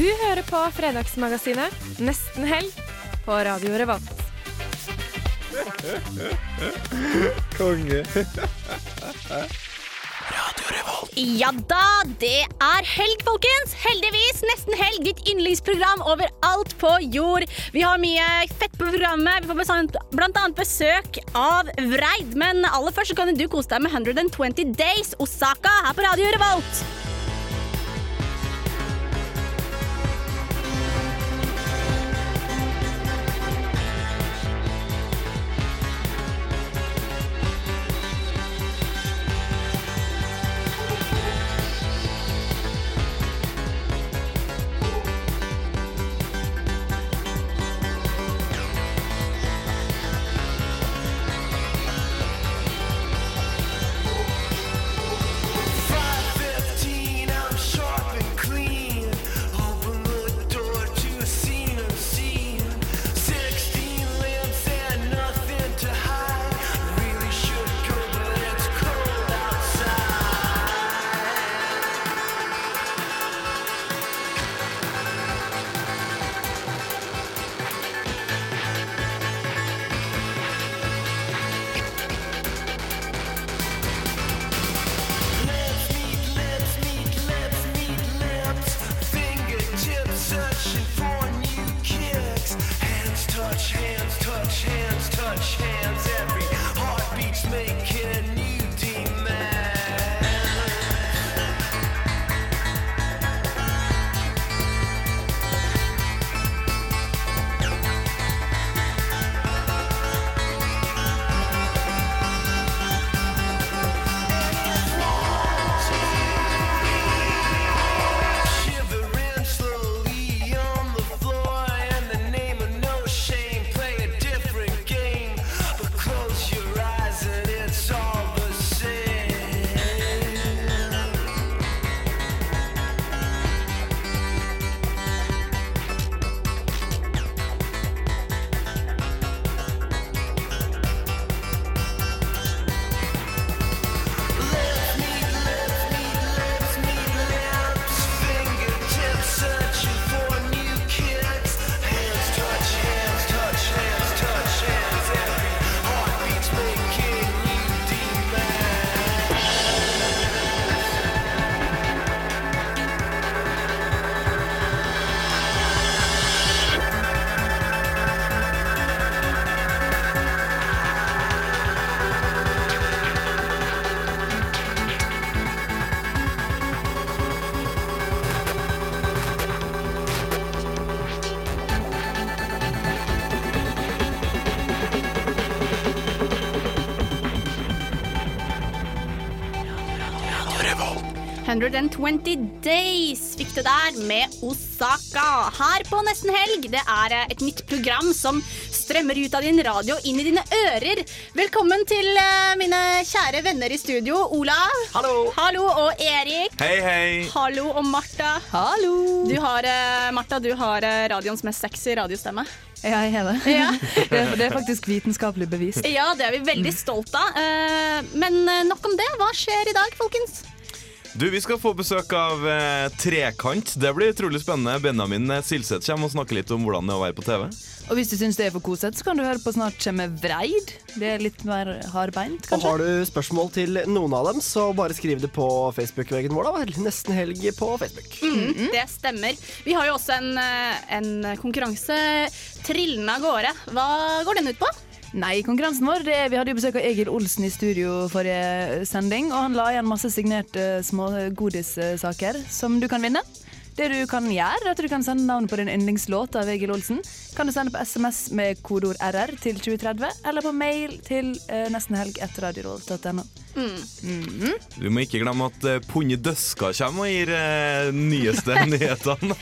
Du hører på Fredagsmagasinet Nesten helg på Radio Revolt. Konge. Ja da, det er helg, folkens! Heldigvis nesten helg, ditt yndlingsprogram overalt på jord. Vi har mye fett på programmet. Vi får blant- annet besøk av Vreid. Men aller først så kan du kose deg med 120 Days Osaka her på Radio. Revolt. 120 Days fikk du der med Osaka. Her på Nesten Helg. Det er eh, et nytt program som strømmer ut av din radio inn i dine ører. Velkommen til eh, mine kjære venner i studio. Olav. Hallo. Hallo. Og Erik. Hei, hei. Hallo. Og Martha. Hallo. Du har, eh, Martha, du har radioens mest sexy radiostemme. Ja, jeg har det. Ja. det. Det er faktisk vitenskapelig bevist. Ja, det er vi veldig stolt av. Eh, Men nok om det. Hva skjer i dag, folkens? Du, Vi skal få besøk av eh, Trekant. Det blir utrolig spennende. Benjamin eh, Silseth kommer og snakker litt om hvordan det er å være på TV. Og hvis du syns det er for kosete, så kan du høre på Snart kommer Vreid. Det er litt mer hardbeint, kanskje. Og har du spørsmål til noen av dem, så bare skriv det på Facebook-veggen vår. da. Nesten helg på Facebook. Mm, det stemmer. Vi har jo også en, eh, en konkurranse trillende av gårde. Hva går den ut på? Nei, konkurransen vår det, Vi hadde jo besøk av Egil Olsen i studio forrige sending, og han la igjen masse signerte små godissaker som du kan vinne. Det du kan gjøre, er at du kan sende navn på din yndlingslåt av Egil Olsen. Kan du sende på SMS med kodeord RR til 2030, eller på mail til eh, nestenhelg1radiorolt.no. Mm. Du må ikke glemme at uh, Døska kommer og gir uh, nyeste nyhetene.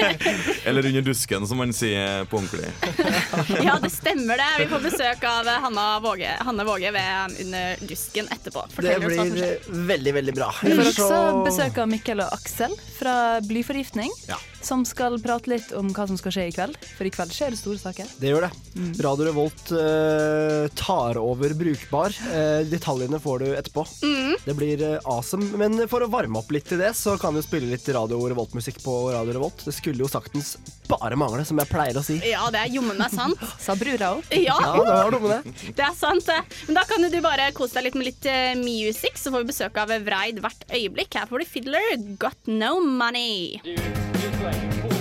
Eller Under dusken, som man sier på ordentlig. ja, det stemmer det. Vi får besøk av eh, Hanna Våge, Hanne Våge ved Under dusken etterpå. Fortell det blir veldig, veldig bra. Vi får også besøk av Mikkel og Aksel fra Blyforgiftning. Ja. Som skal prate litt om hva som skal skje i kveld, for i kveld skjer det store saker. Det gjør det. Mm. Radio Revolt uh, tar over Brukbar. detaljene får du etterpå. Det blir eh, awesome. Men for å varme opp litt til det, så kan vi spille litt Radio Revolt-musikk på Radio Revolt. Det skulle jo saktens bare mangle, som jeg pleier å si. Ja, det er jommen meg sant. Sa brura òg. Ja, Ja, det var noe med det. det er sant. det. Men da kan du bare kose deg litt med litt uh, music, så får vi besøk av Vreid hvert øyeblikk. Her får du Fiddler, Got No Money. Hallo,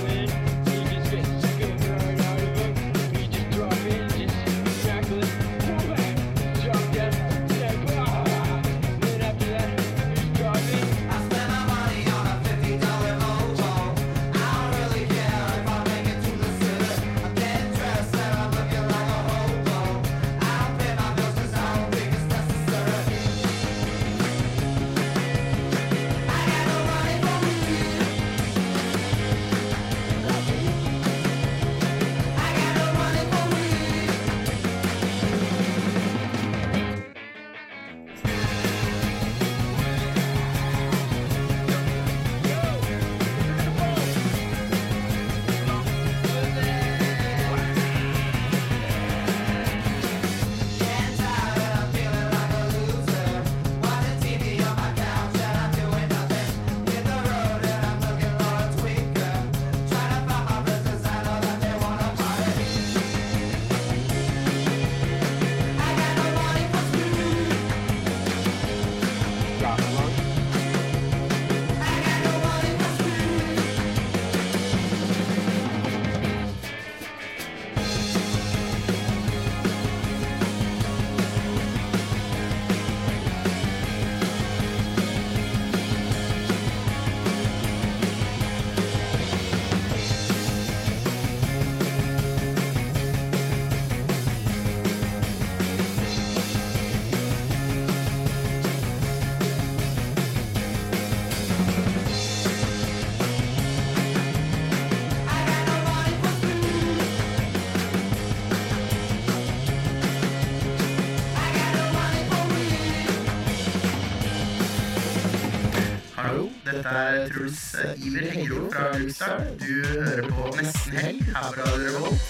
dette er Truls Iver Hengro fra Lukestad. Du hører på Nesten Helg her fra Revolt.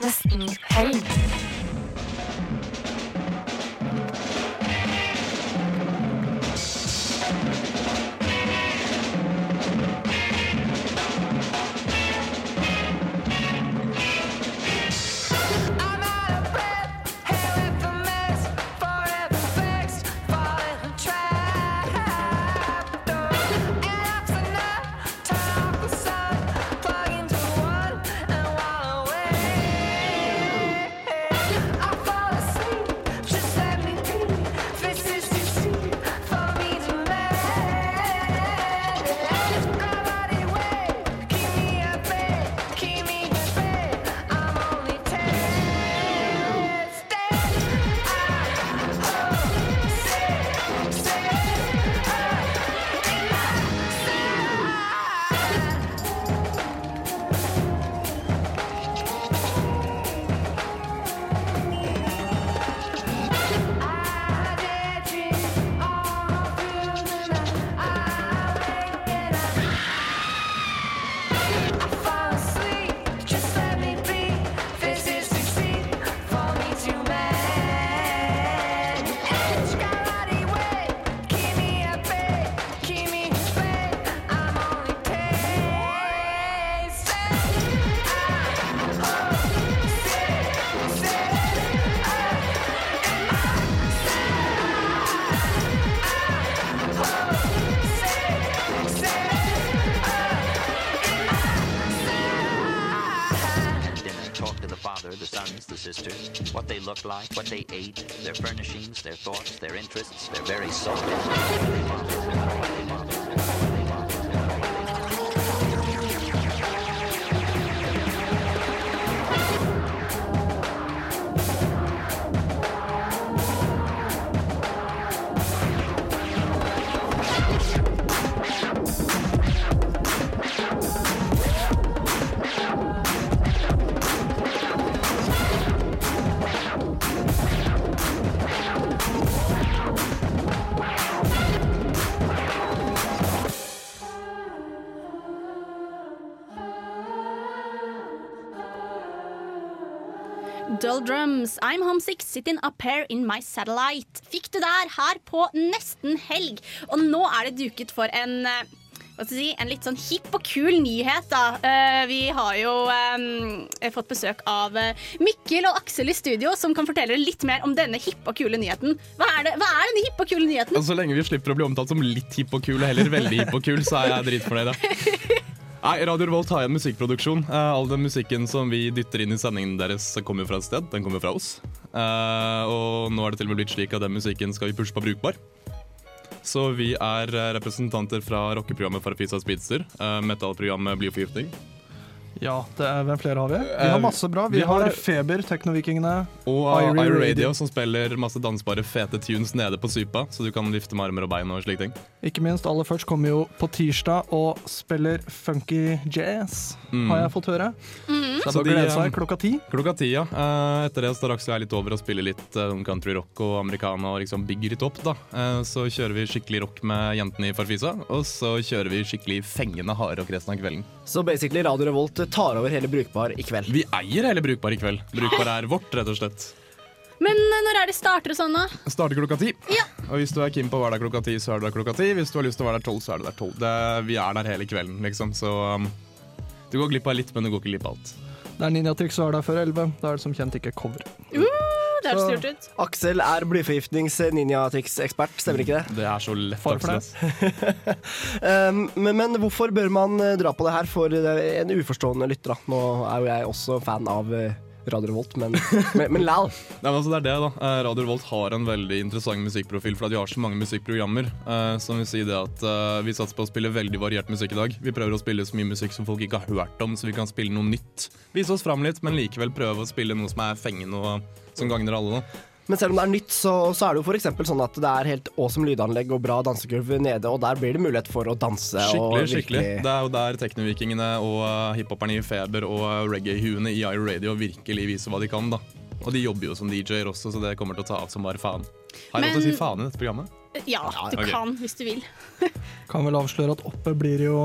Nesten helg. Like, what they ate, their furnishings, their thoughts, their interests, their very soul. Dull Drums, I'm homesick, sitting up here in my satellite. Fikk du der her på nesten helg. Og nå er det duket for en eh, hva skal si, en litt sånn hipp og kul nyhet, da. Eh, vi har jo um, fått besøk av Mikkel og Aksel i studio, som kan fortelle litt mer om denne hippe og kule nyheten. Hva er, det, hva er denne hippe og kule nyheten? Og Så lenge vi slipper å bli omtalt som litt hipp og kul, og heller veldig hipp og kul, så er jeg dritfornøyd. Nei, Radio Revolt har en musikkproduksjon. Eh, all den musikken som vi dytter inn i sendingen deres, kommer jo fra et sted. Den kommer fra oss. Eh, og nå er det til og med blitt slik at den musikken skal vi pushe på Brukbar. Så vi er eh, representanter fra rockeprogrammet Farafisa Speedster, metallprogrammet Blyforgiftning. Ja, det er, hvem flere har vi? Vi har masse bra. Vi, vi har- har Feber, Teknovikingene. Og Irie Radio, Radio. som spiller masse dansbare, fete tunes nede på Sypa, så du kan vifte med armer og bein og slike ting. Ikke minst aller først kommer jo på tirsdag og spiller funky jazz, Mm. har jeg fått høre. Mhm. Så det Så er de, bare å glede seg klokka ti. Klokka ti, ja. Eh, etter det står Aksel jeg litt over og spiller litt eh, country rock og americana og liksom bygger litt opp, da. Eh, så kjører vi skikkelig rock med jentene i Farfisa, og så kjører vi skikkelig fengende hardrock resten av kvelden. Så basically Radio Revolt tar over hele Brukbar i kveld. Vi eier hele Brukbar i kveld. Brukbar er vårt, rett og slett. Men når er det starter og sånn, da? Starter klokka ti. Ja. Og hvis du er keen på å være der klokka ti, så er du der klokka ti. Hvis du har lyst til å være der tolv, så er du der tolv. Vi er der hele kvelden, liksom. Så um, du går glipp av litt, men du går ikke glipp av alt. Det er Ninjatrix som er der før elleve. Da er det som kjent ikke cover. Uh, det er Så- styrt ut. Aksel er blyforgiftnings ninjatriksekspert, stemmer ikke det? Det er så lett, Aksel. Um, men, men hvorfor bør man eh, dra på det her for eh, en uforstående lytter? da? Nå er jo jeg også fan av eh, Radio Revolt, men, men, men lal. Nei, men altså det er det da Eh, Radio Revolt har en veldig interessant musikkprofil fordi de har så mange musikkprogrammer. Uh, som vil si det at uh, Vi satser på å spille veldig variert musikk i dag. Vi prøver å spille så mye musikk som folk ikke har hørt om, så vi kan spille noe nytt. Vise oss fram litt, men likevel prøve å spille noe som er fengende og som gagner alle. da Men selv om det er nytt, så, så er det jo for eksempel sånn at det er helt awesome lydanlegg og bra dansegulv nede, og der blir det mulighet for å danse. og Skikkelig, skikkelig. Det er jo der teknovikingene og uh, hiphoperne i Feber og uh, reggae-huene i IR Radio virkelig viser hva de kan. da Og de jobber jo som DJ-er også, så det kommer til å ta av som bare faen. Har jeg lov til å si faen i dette programmet? Ja, du okay. kan hvis du vil. Kan vel avsløre at oppe blir jo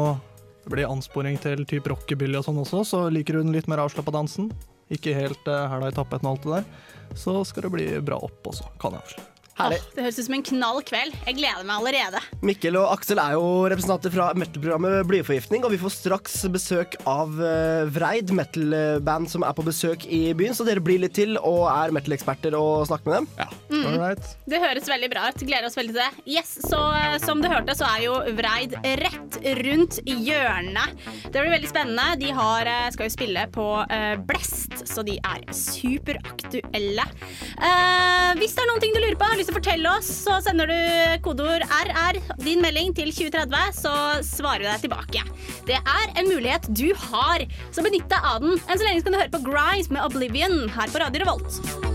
det blir ansporing til type rockebilly og sånn også, så liker du den litt mer avslappa dansen. Ikke helt hæla i tapeten og alt det der. Så skal det bli bra opp også, kan jeg avsløre. Åh, det høres ut som en knall kveld. Jeg gleder meg allerede. Mikkel og Aksel er jo representanter fra metal-programmet Blyforgiftning, og vi får straks besøk av eh, Vreid, metal-band som er på besøk i byen, så dere blir litt til og er metal-eksperter og snakker med dem. Mm. Alright. Det høres veldig bra ut. Gleder oss veldig til det. Yes, så eh, Som du hørte, så er jo Vreid rett rundt hjørnet. Det blir veldig spennende. De har, eh, skal jo spille på Blest, så de er superaktuelle. Eh, hvis det er noen ting du lurer på, har lyst til å fortelle oss, så sender du kodeord RR, din melding, til 2030, så svarer vi deg tilbake. Det er en mulighet du har, så benytt deg av den. Enn så lenge kan du høre på Grimes med Oblivion her på Radio Revolt.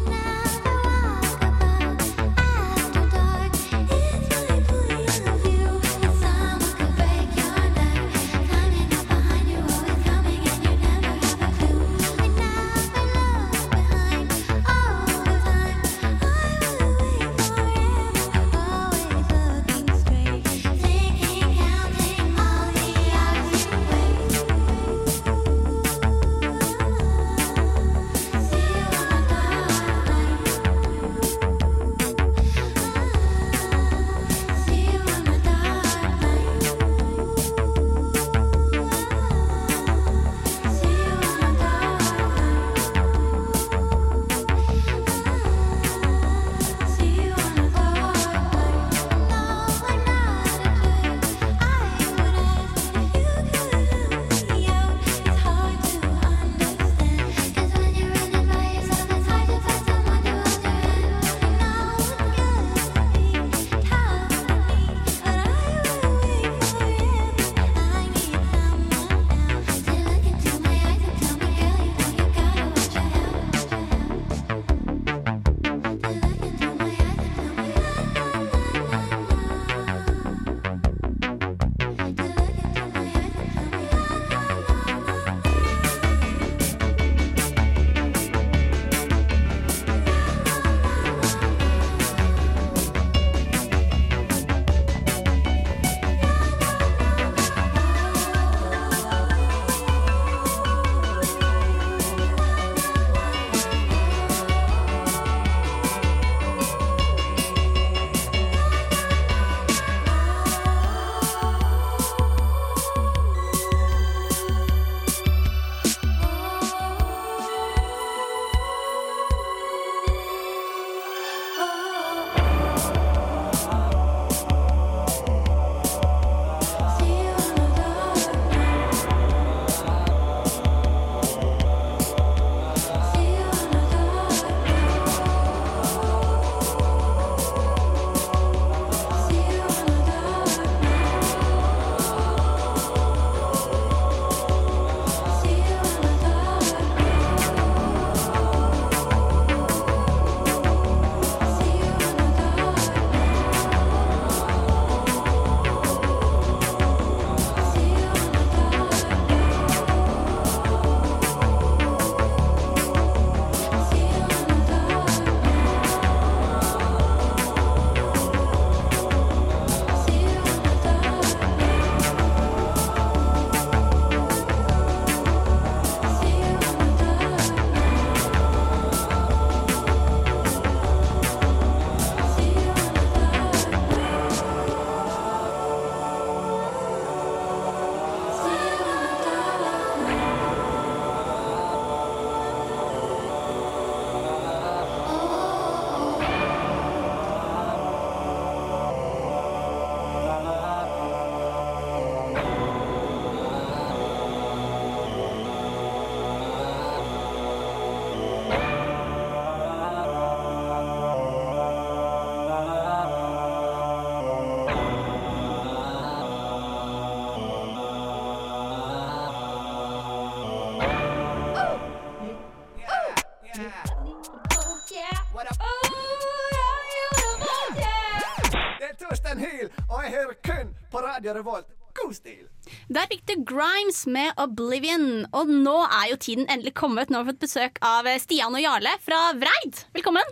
Radio valgt God stil! Der fikk du Grimes med Oblivion. Og nå er jo tiden endelig kommet. Nå har vi fått besøk av Stian og Jarle fra Vreid. Velkommen.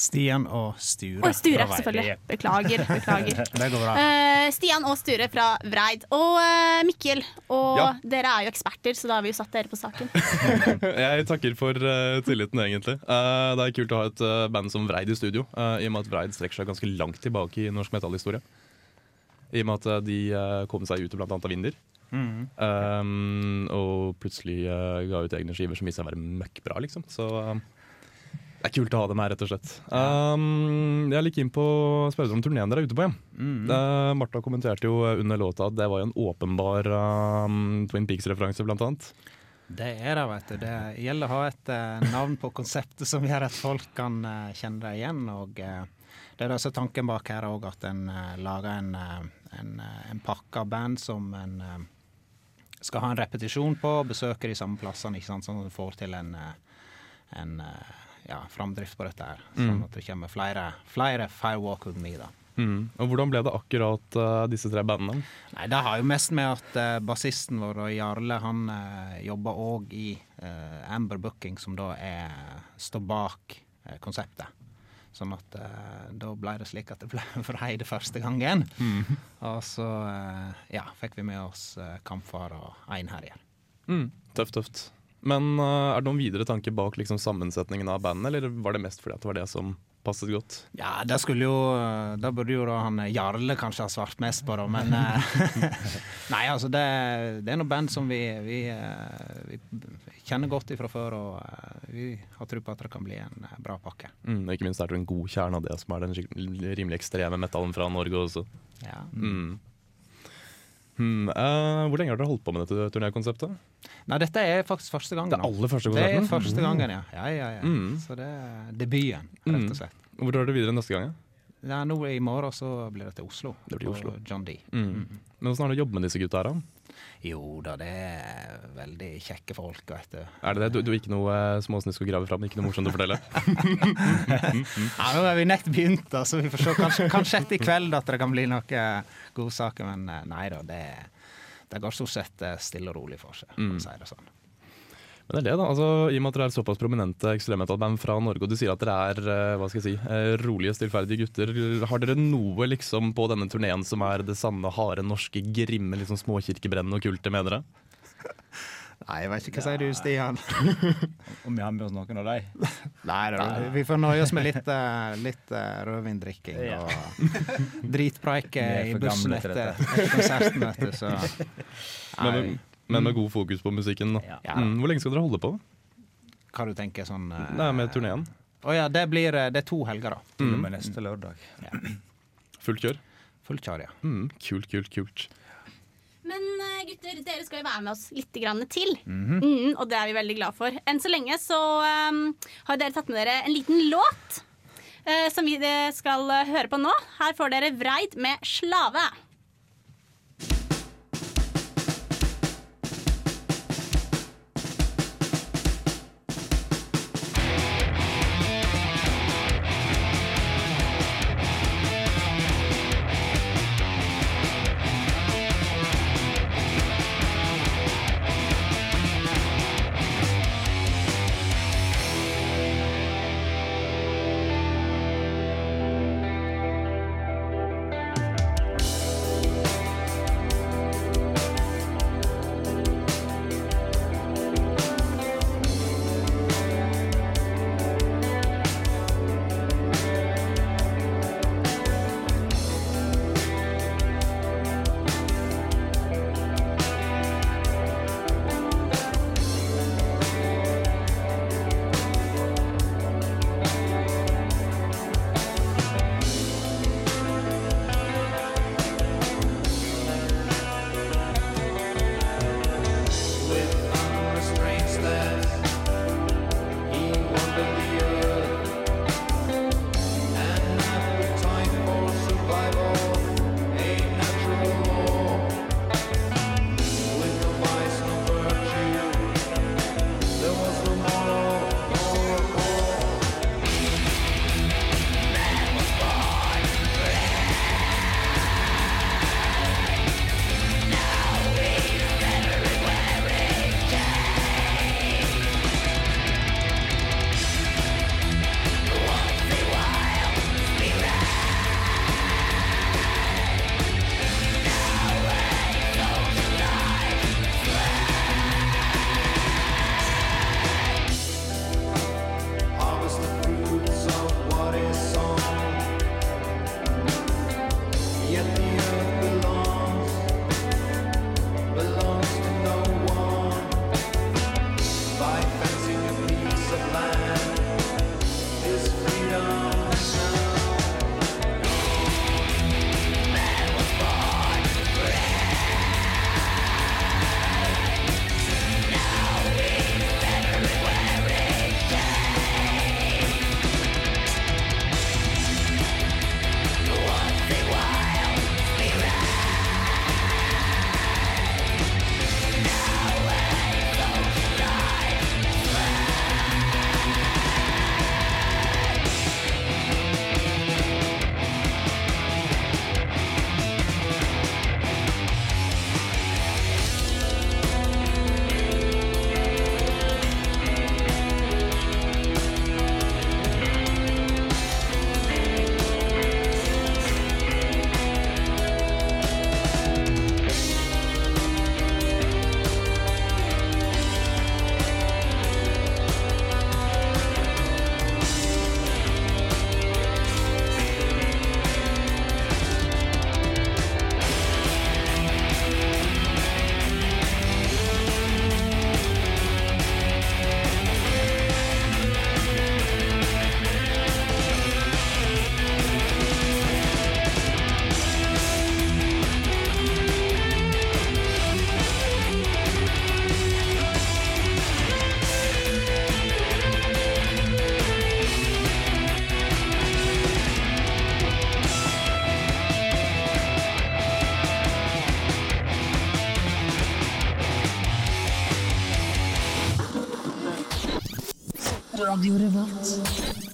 Stian og Sture. Og Sture, selvfølgelig. Beklager. beklager. Det går bra. Uh, Stian og Sture fra Vreid. Og uh, Mikkel. Og Ja. dere er jo eksperter, så da har vi jo satt dere på saken. Jeg takker for uh, tilliten, egentlig. Eh, det er kult å ha et eh, band som Vreid i studio, eh, i og med at Vreid strekker seg ganske langt tilbake i norsk metallhistorie. I og med at eh, de eh, kom seg ut blant annet av Vinder. Mm. Um, og plutselig uh, ga ut egne skiver som viste seg å være møkkbra, liksom. Så eh, det er kult å ha dem her, rett og slett. Um, jeg er litt keen på å spørre om turneen dere er ute på. Ja. Mm. Uh, Martha kommenterte jo under låta at det var jo en åpenbar um, Twin Peaks-referanse, blant annet. Det er det, vet du. Det gjelder å ha et uh, navn på konseptet som gjør at folk kan kjenne det igjen. Og det er også tanken bak her òg, at en lager en, en, eh, en pakke av band som en eh, skal ha en repetisjon på, besøker de samme plassene, ikke sant? sånn at du får til en, eh, en ja, framdrift på dette her. Sånn Mm. at det kommer flere, flere Firewalk with me, da. Mm. Og Hvordan ble det akkurat uh, disse tre bandene? Nei, Det har jo mest med at uh, bassisten vår, Jarle, han uh, jobber òg i Amber Booking, som da er, står bak konseptet. Sånn at eh, da ble det slik at det ble Vreide første gangen. Mm. Og så eh, ja, fikk vi med oss eh, Kampfar og Einherjer. Mm. Tøft, tøft. Men uh, er det noen videre tanker bak liksom, sammensetningen av bandet, eller var det mest fordi at det var det som passet godt? Ja, det skulle jo eh, Da burde jo da han eh, Jarle kanskje ha svart mest på, det, men Nei, altså, det, det er noe band som vi, vi, vi kjenner godt ifra før, og eh, vi har tro på at det kan bli en eh, bra pakke. Mm, og ikke minst er det en god kjerne av det som er den rimelig ekstreme metallen fra Norge også. Ja. Mm. Hmm, uh, hvor lenge har dere holdt på med dette turnékonseptet? Nei, dette er faktisk første gangen. Det er aller første Det er første gangen, ja. ja, ja, ja. Mm. Så det er debuten, rett og slett. Mm. Hvor drar dere videre neste gang? ja? Nå I morgen så blir det til Oslo. Det blir Oslo. John D. Mm. Men Hvordan er det å jobbe med disse gutta her? da? Jo da, det er veldig kjekke folk, vet du. Er det det? Du, du ikke noe uh, småsnusk å grave fram? Ikke noe morsomt å fortelle? Ja, nå har vi nett begynt, så vi får se. Kanskje, kanskje etter i kveld at det kan bli noen godsaker, men eh, nei da. Det, det går stort sett eh, stille og rolig for seg, Mm. si det sånn. Men det er det da, altså, I og med at dere er såpass prominente ekstremmetalband fra Norge, og du sier at dere er eh, hva skal jeg si, eh, rolige, stillferdige gutter, har dere noe liksom på denne turneen som er det sanne, harde, norske, grimme, liksom småkirkebrennende og kulte med dere? Nei, jeg vet ikke. Hva sier du, Stian? Om vi har med oss noen av dem? Nei da, vi- vi får nøye oss med litt, eh, litt rødvindrikking Ja. og dritpreike i bussen etter, dette. etter konserten, vet du. Så Men, Nei. med- men med god fokus på musikken. Da. Ja. Mm, hvor lenge skal dere holde på? Hva du tenker sånn uh, er med turneen. Å ja, det blir eh, Det er to helger, da. Til og med neste lørdag. Fullt kjør? Fullt kjør, ja. Mm, kult, kult, kult. Men eh, gutter, dere skal jo være med oss litt grann til. -hmm. mm, og det er vi veldig glad for. Enn så lenge så um, har dere tatt med dere en liten låt uh, som vi eh, skal eh, høre på nå. Her får dere Vreid med 'Slave'.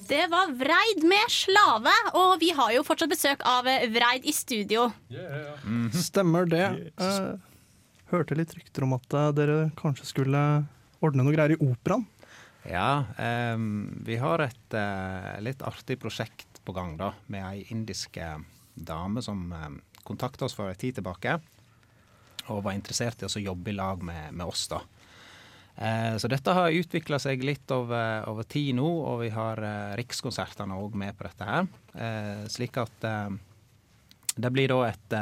Det var Vreid med 'Slave', og vi har jo fortsatt besøk av eh, Vreid i studio. Stemmer det. Eh, hørte litt rykter om at eh, dere kanskje skulle ordne noe greier i operaen. Ja, ehm, vi har et eh, litt artig prosjekt på gang da, med ei indisk eh, dame som uh, kontakta oss for en tid tilbake. Og var interessert i å jobbe i lag med, med oss, da. Eh, så dette har utvikla seg litt over, over, tid nå, og vi har eh, Rikskonsertene òg med på dette her. Eh, slik at det blir da et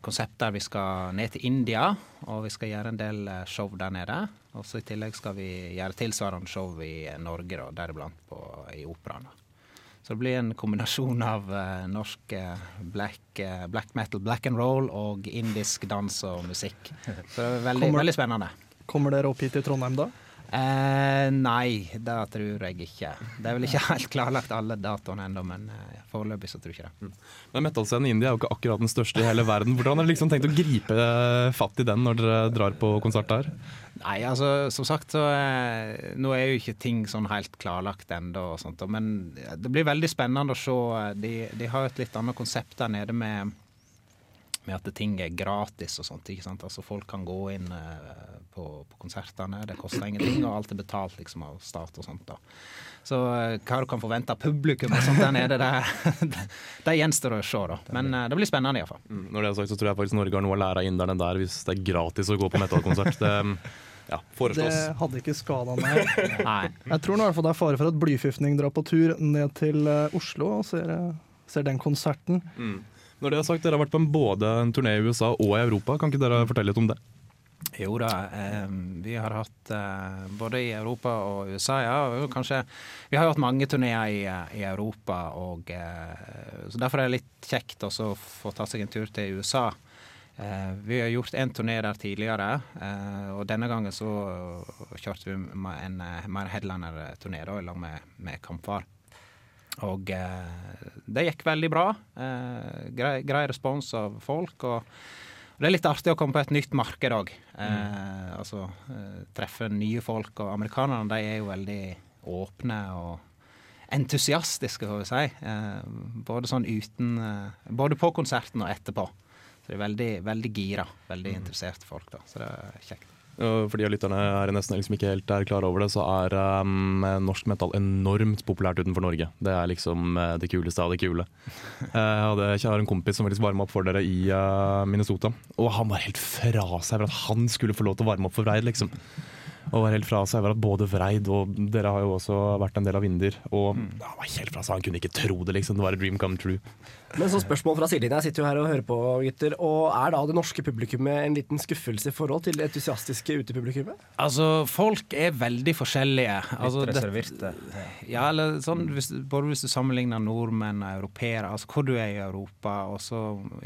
konsept der vi skal ned til India, og vi skal gjøre en del show der nede. Og så I tillegg skal vi gjøre tilsvarende show i Norge, da, deriblant på, i operaen. Så det blir en kombinasjon av uh, norsk uh, black, uh, black, metal, black and roll og indisk dans og musikk. Så det er veldig, Kommer- veldig spennende. Kommer dere opp hit til Trondheim da? Eh, nei, det tror jeg ikke. Det er vel ikke helt klarlagt alle datoene ennå, men uh, foreløpig så tror jeg ikke det. Men Metallscenen i India er jo ikke akkurat den største i hele verden. Hvordan har dere liksom tenkt å gripe eh, fatt i den når dere drar på konsert der? Nei, altså som sagt så eh, Nå er jo ikke ting sånn helt klarlagt ennå, og sånt, men det blir veldig spennende å se. eh, De, de har jo et litt annet konsept der nede med, med at ting er gratis og sånt. ikke sant? Altså Folk kan gå inn eh, på, på konsertene, det koster ingenting, og alt er betalt liksom av stat og sånt. da. Så eh, hva du kan forvente av publikum og sånt der nede, det, det gjenstår å se, da. Men eh, det blir spennende iallfall. Mm, Når det er sagt, så tror jeg faktisk Norge har noe å lære av inderne der hvis det er gratis å gå på metallkonsert. Det ja, Det hadde ikke skada meg. Jeg tror nå i hvert fall det er fare for at blyforgiftning drar på tur ned til Oslo og ser, ser den konserten. Mm. Når det er sagt, Dere har vært på en, både en turné i USA og i Europa. Kan ikke dere fortelle litt om det? Jo da, eh, vi har hatt eh, både i Europa og USA, ja. og Kanskje, vi har jo hatt mange turneer i, eh, i Europa, og eh, så derfor er det litt kjekt å få ta seg en tur til USA. Eh, vi har gjort en turné der tidligere, eh, og denne gangen så kjørte vi en mer headliner-turné da, i lag med, med Kampfar. Og eh, det gikk veldig bra. Eh, grei, grei respons av folk. og det er litt artig å komme på et nytt marked òg. Eh, altså eh, treffe nye folk. Og amerikanerne de er jo veldig åpne og entusiastiske, får vi si. Eh, både sånn uten eh, Både på konserten og etterpå. Så de er veldig, veldig gira. Veldig interesserte folk, da. Så det er kjekt. Og For de av lytterne er nesten liksom ikke helt er klar over det, så er um, norsk metall enormt populært utenfor Norge. Det er liksom eh, det kuleste av det kule. Eh, Jeg hadde- jeg har en kompis som faktisk varma opp for dere i uh, Minnesota, og han var helt fra seg for at han skulle få lov til å varme opp for Vreid, liksom. Og var helt fra seg over at både Vreid og dere har jo også vært en del av Vinder. Og han var helt fra seg, han kunne ikke tro det, liksom. Det var a dream come true. Men så spørsmål fra sidelinja. Jeg sitter jo her og hører på, gutter. Og er da det norske publikummet en liten skuffelse i forhold til det entusiastiske utepublikummet? Altså, folk er veldig forskjellige. Altså, Litt det- reserverte. Ja, eller sånn, hvis, både hvis du sammenligner nordmenn og europeere, altså hvor du er i Europa, og så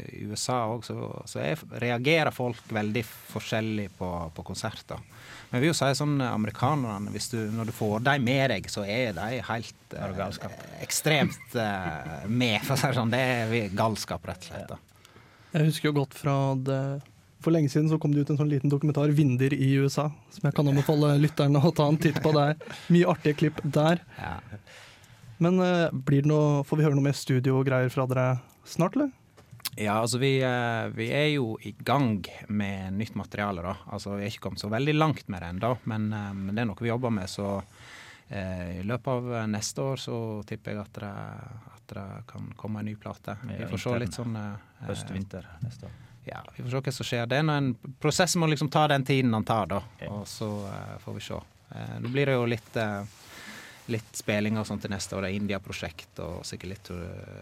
i USA òg, så, så er, reagerer folk veldig forskjellig på, på konserter. Men jeg vil jo si sånn amerikanerne, hvis du, når du får dem med deg, så er de helt eh, ekstremt eh, med, for å si det sånn. Det er vi- galskap, rett og slett. da. Jeg husker jo godt fra det For lenge siden så kom det ut en sånn liten dokumentar, 'Vinder i USA', som jeg kan anbefale lytterne å ta en titt på. Det er mye artige klipp der. Men eh, blir det noe, får vi høre noe mer studio og greier fra dere snart, eller? Ja, altså vi, eh, vi er jo i gang med nytt materiale, da. Altså vi er ikke kommet så veldig langt med det ennå, men, eh, men det er noe vi jobber med. Så eh, i løpet av neste år så tipper jeg at det, at det kan komme en ny plate. Vi får se litt sånn eh, Høst-vinter neste år. Ja, vi får se hva som skjer. Det er en prosess må liksom ta den tiden han tar, da. Og så eh, får vi se. Nå blir det jo litt Litt spilling og sånt til neste år. Det er India-prosjekt og sikkert litt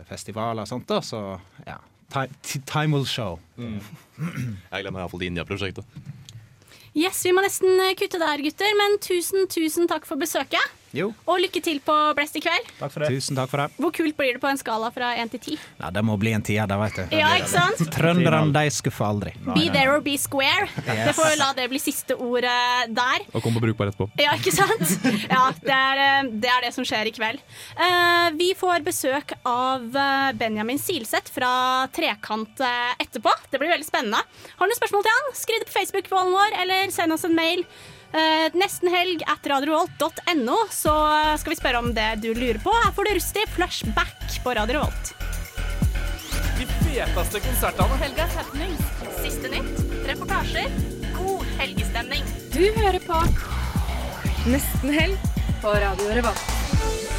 festivaler og sånt. da, Så ja. Time, time will show. Jeg glemmer meg iallfall India-prosjektet. Yes, vi må nesten kutte der, gutter. Men tusen, tusen takk for besøket. Jo. Og lykke til på Blest i kveld. Takk for det. Tusen takk for det. Hvor kult blir det på en skala fra 1 til 10? Ja, det må bli en tier, det vet du. Ja, ikke sant? Trønderne, de skuffer aldri. Be there or be square. Yes. Det får la det bli siste ordet der. Og kom på brukbar etterpå. Ja, ikke sant? Ja, det er, eh, det er det som skjer i kveld. Eh, vi får besøk av eh, Benjamin Silseth fra Trekant etterpå. Det blir veldig spennende. Har du noen spørsmål til han, skriv det på Facebook-vålen vår, eller send oss en mail nesten helg at radiorevolt.no, så skal vi spørre om det du lurer på. Her får du Rustig flashback på Radio Revolt. De feteste konsertene. Helgas happenings. Siste nytt, reportasjer, god helgestemning. Du hører på Nesten helg på Radio Revolt.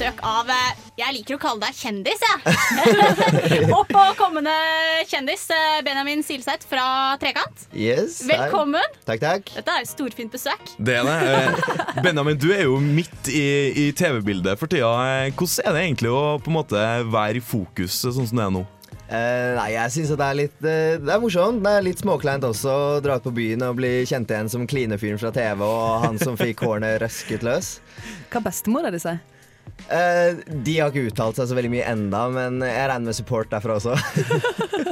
Besøk av eh, Jeg liker å kalle deg kjendis, jeg. Opp og kommende kjendis eh, Benjamin Silseth fra Trekant. Yes, hei. Velkommen. Takk, takk. Dette er jo storfint besøk. Det er det. Eh, Benjamin, du er jo midt i, i TV-bildet for tida. Hvordan er det egentlig å på en måte være i fokus sånn som det er nå? Uh, nei, jeg syns det er litt uh, Det er morsomt. Det er litt småkleint også å dra ut på byen og bli kjent igjen som klinefyren fra TV og han som fikk hårene røsket løs. Hva bestemora di sier? Eh, de har ikke uttalt seg så veldig mye enda, men jeg regner med support derfra også.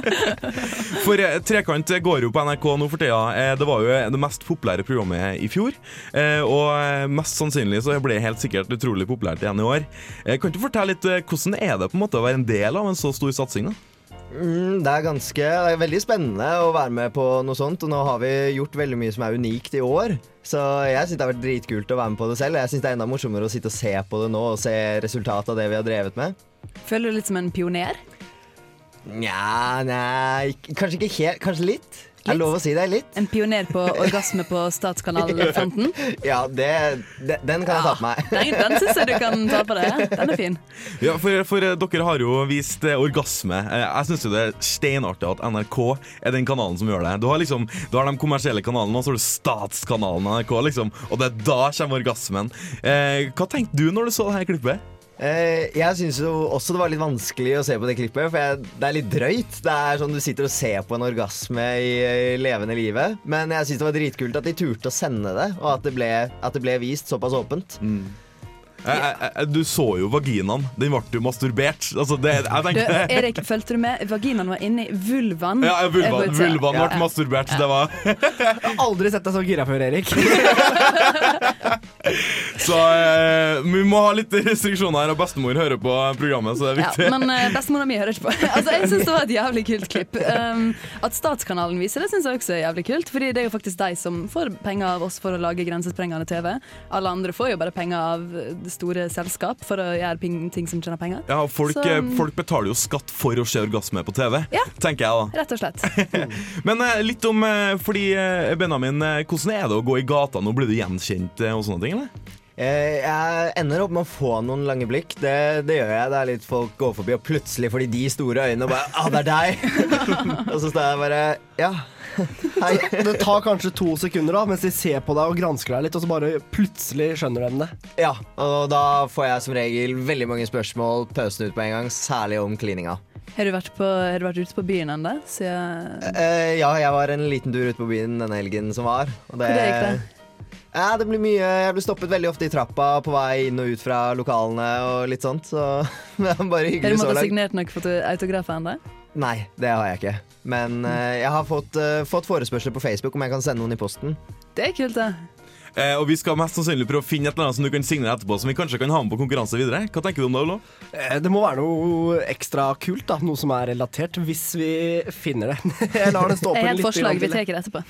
For eh, Trekant går jo på NRK nå for tida. Eh, Det var jo det mest populære programmet i fjor. Eh, Og eh, mest sannsynlig så ble det helt sikkert utrolig populært igjen i år. Eh, Kan du fortelle litt eh, hvordan er det på en måte å være en del av en så stor satsing? da? Mm, det er ganske det er veldig spennende å være med på noe sånt, og nå har vi gjort veldig mye som er unikt i år. Så jeg syns det har vært dritkult å være med på det selv. Jeg syns det er enda morsommere å sitte og se på det nå og se resultatet av det vi har drevet med. Føler du deg litt som en pioner? Nja, nei Kanskje ikke helt. Kanskje litt. Er det lov å si deg Litt? En pioner på orgasme på Statskanal 15? Ja, det, det, den kan jeg ta på meg. Den, den syns jeg du kan ta på deg. Den er fin. Ja, for, for eh, dere har jo vist eh, orgasme. Eh, Jeg syns det er steinartig at NRK er den kanalen som gjør det. Du har liksom Du har de kommersielle kanalene, og så har du statskanalen NRK, liksom. Og det er da kommer orgasmen. Eh, hva tenkte du når du så dette her klippet? Eh, jeg syns også det var litt vanskelig å se på det klippet, for jeg, det er litt drøyt. Det er sånn Du sitter og ser på en orgasme i, i levende livet. Men jeg syns det var dritkult at de turte å sende det, og at det ble, at det ble vist såpass åpent. Jeg, jeg, jeg, du så jo vaginaen. Den ble jo masturbert. Altså, det, jeg Du, Erik, fulgte du med? Vaginaen var inni vulvaen. Ja, vulvaen, vulvaen ble Ja. masturbert. Det var Jeg har aldri sett deg så gira før, Erik. Så eh, vi må ha litt restriksjoner her, og bestemor hører på programmet, så det er Ja, men eh, bestemora mi hører ikke på. altså, jeg syns det var et jævlig kult klipp. Um, at Statskanalen viser det, syns jeg også er jævlig kult. Fordi det er jo faktisk de som får penger av oss for å lage grensesprengende TV. Alle andre får jo bare penger av store selskap for å gjøre ting som tjener penger. Ja, folk, Så, eh, folk betaler jo skatt for å se orgasme på TV, tenker jeg da. Rett og slett. Men eh, litt om eh, Fordi Benjamin, hvordan er det å gå i gata nå? Blir du gjenkjent og sånne ting, eller? Eh, Jeg ender opp med å få noen lange blikk. Det, det gjør jeg. Det er litt folk går forbi, og plutselig får de de store øynene og bare Ah, det er deg! og så står jeg bare Ja. Hei. Det tar kanskje to sekunder da, mens de ser på deg og gransker deg litt, og så bare plutselig skjønner de det. Ja, og da får jeg som regel veldig mange spørsmål pøsende ut på en gang, særlig om klininga. Har du vært, på, har du vært ute på byen ennå? Siden Eh, ja, jeg var en liten tur ute på byen denne helgen som var. Og Hvor gikk det? Ja, det blir mye Jeg blir stoppet veldig ofte i trappa på vei inn og ut fra lokalene og litt sånt, så det er bare Har du hyggelig så måttet langt. signert noe for autografer ennå? Nei, det har jeg ikke. Men eh, jeg har fått, eh, fått forespørsler på Facebook om jeg kan sende noen i posten. Det er kult, det. Eh, og vi skal mest sannsynlig prøve å finne et eller annet som du kan signere etterpå, som vi kanskje kan ha med på konkurranse videre. Hva tenker du om det, Olo? Eh, Det må være noe ekstra kult, da. Noe som er relatert, hvis vi finner det. Jeg lar det stå på litt. et forslag. Vi tar etterpå.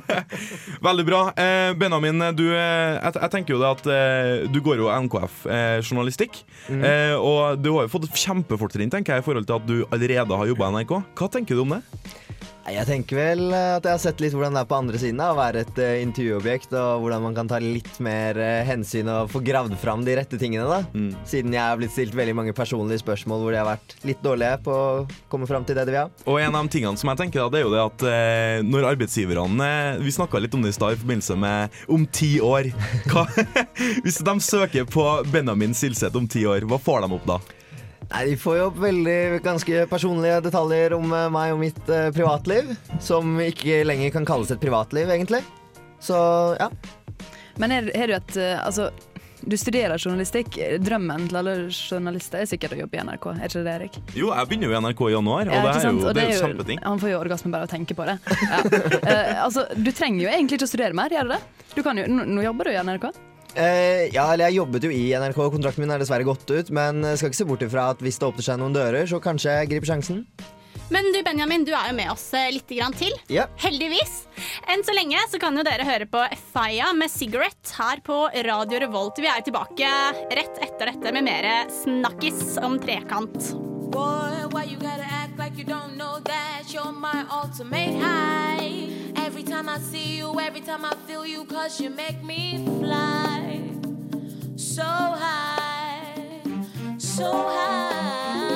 Veldig bra. Eh, Benjamin, du, eh, jeg, jeg tenker jo det at eh, du går jo NKF eh. Mm. Eh, og du har jo fått kjempefortrinn tenker jeg, i forhold til at du allerede har jobba i NRK. Hva tenker du om det? Nei, Jeg tenker vel eh, at jeg har sett litt hvordan det er på andre siden. Å være et uh, intervjuobjekt, og hvordan man kan ta litt mer uh, hensyn og få gravd fram de rette tingene. da. Mm. Siden jeg har blitt stilt veldig mange personlige spørsmål hvor de har vært litt dårlige på å komme fram til det de vil ha. Og en av de tingene som jeg tenker da, det er jo det at uh, når arbeidsgiverne Vi snakka litt om det i stad i forbindelse med om ti år. Hva, hvis de søker på Benjamin Silseth om ti år, hva får de opp da? Nei, De får jo opp veldig ganske personlige detaljer om eh, meg og mitt eh, privatliv. Som ikke lenger kan kalles et privatliv, egentlig. Så ja. Men har du et eh, Altså, du studerer journalistikk. Drømmen til alle journalister er sikkert å jobbe i NRK, er ikke det, Erik? Jo, jeg begynner jo i NRK i januar, og Ja, det ikke er sant? jo, Og det er jo kjempeting. Han får jo orgasme bare av å tenke på det. Ja. Eh, altså, du trenger jo egentlig ikke å studere mer, gjør du det? Du kan jo, nå, nå jobber du i NRK. Eh, ja, eller jeg jobbet jo i NRK, kontrakten min er dessverre gått ut. Men skal ikke se bort ifra at hvis det åpner seg noen dører, så kanskje jeg griper sjansen. Men du Benjamin, du er jo med oss eh, litt grann til. Ja. Heldigvis. Enn så lenge så kan jo dere høre på Faya med Cigarette her på Radio Revolt. Vi er jo tilbake rett etter dette med mer snakkis om trekant. Boy, why you gotta act like you don't know that you're my ultimate high? I see you, every time I feel you, cause you make me fly so high, so high.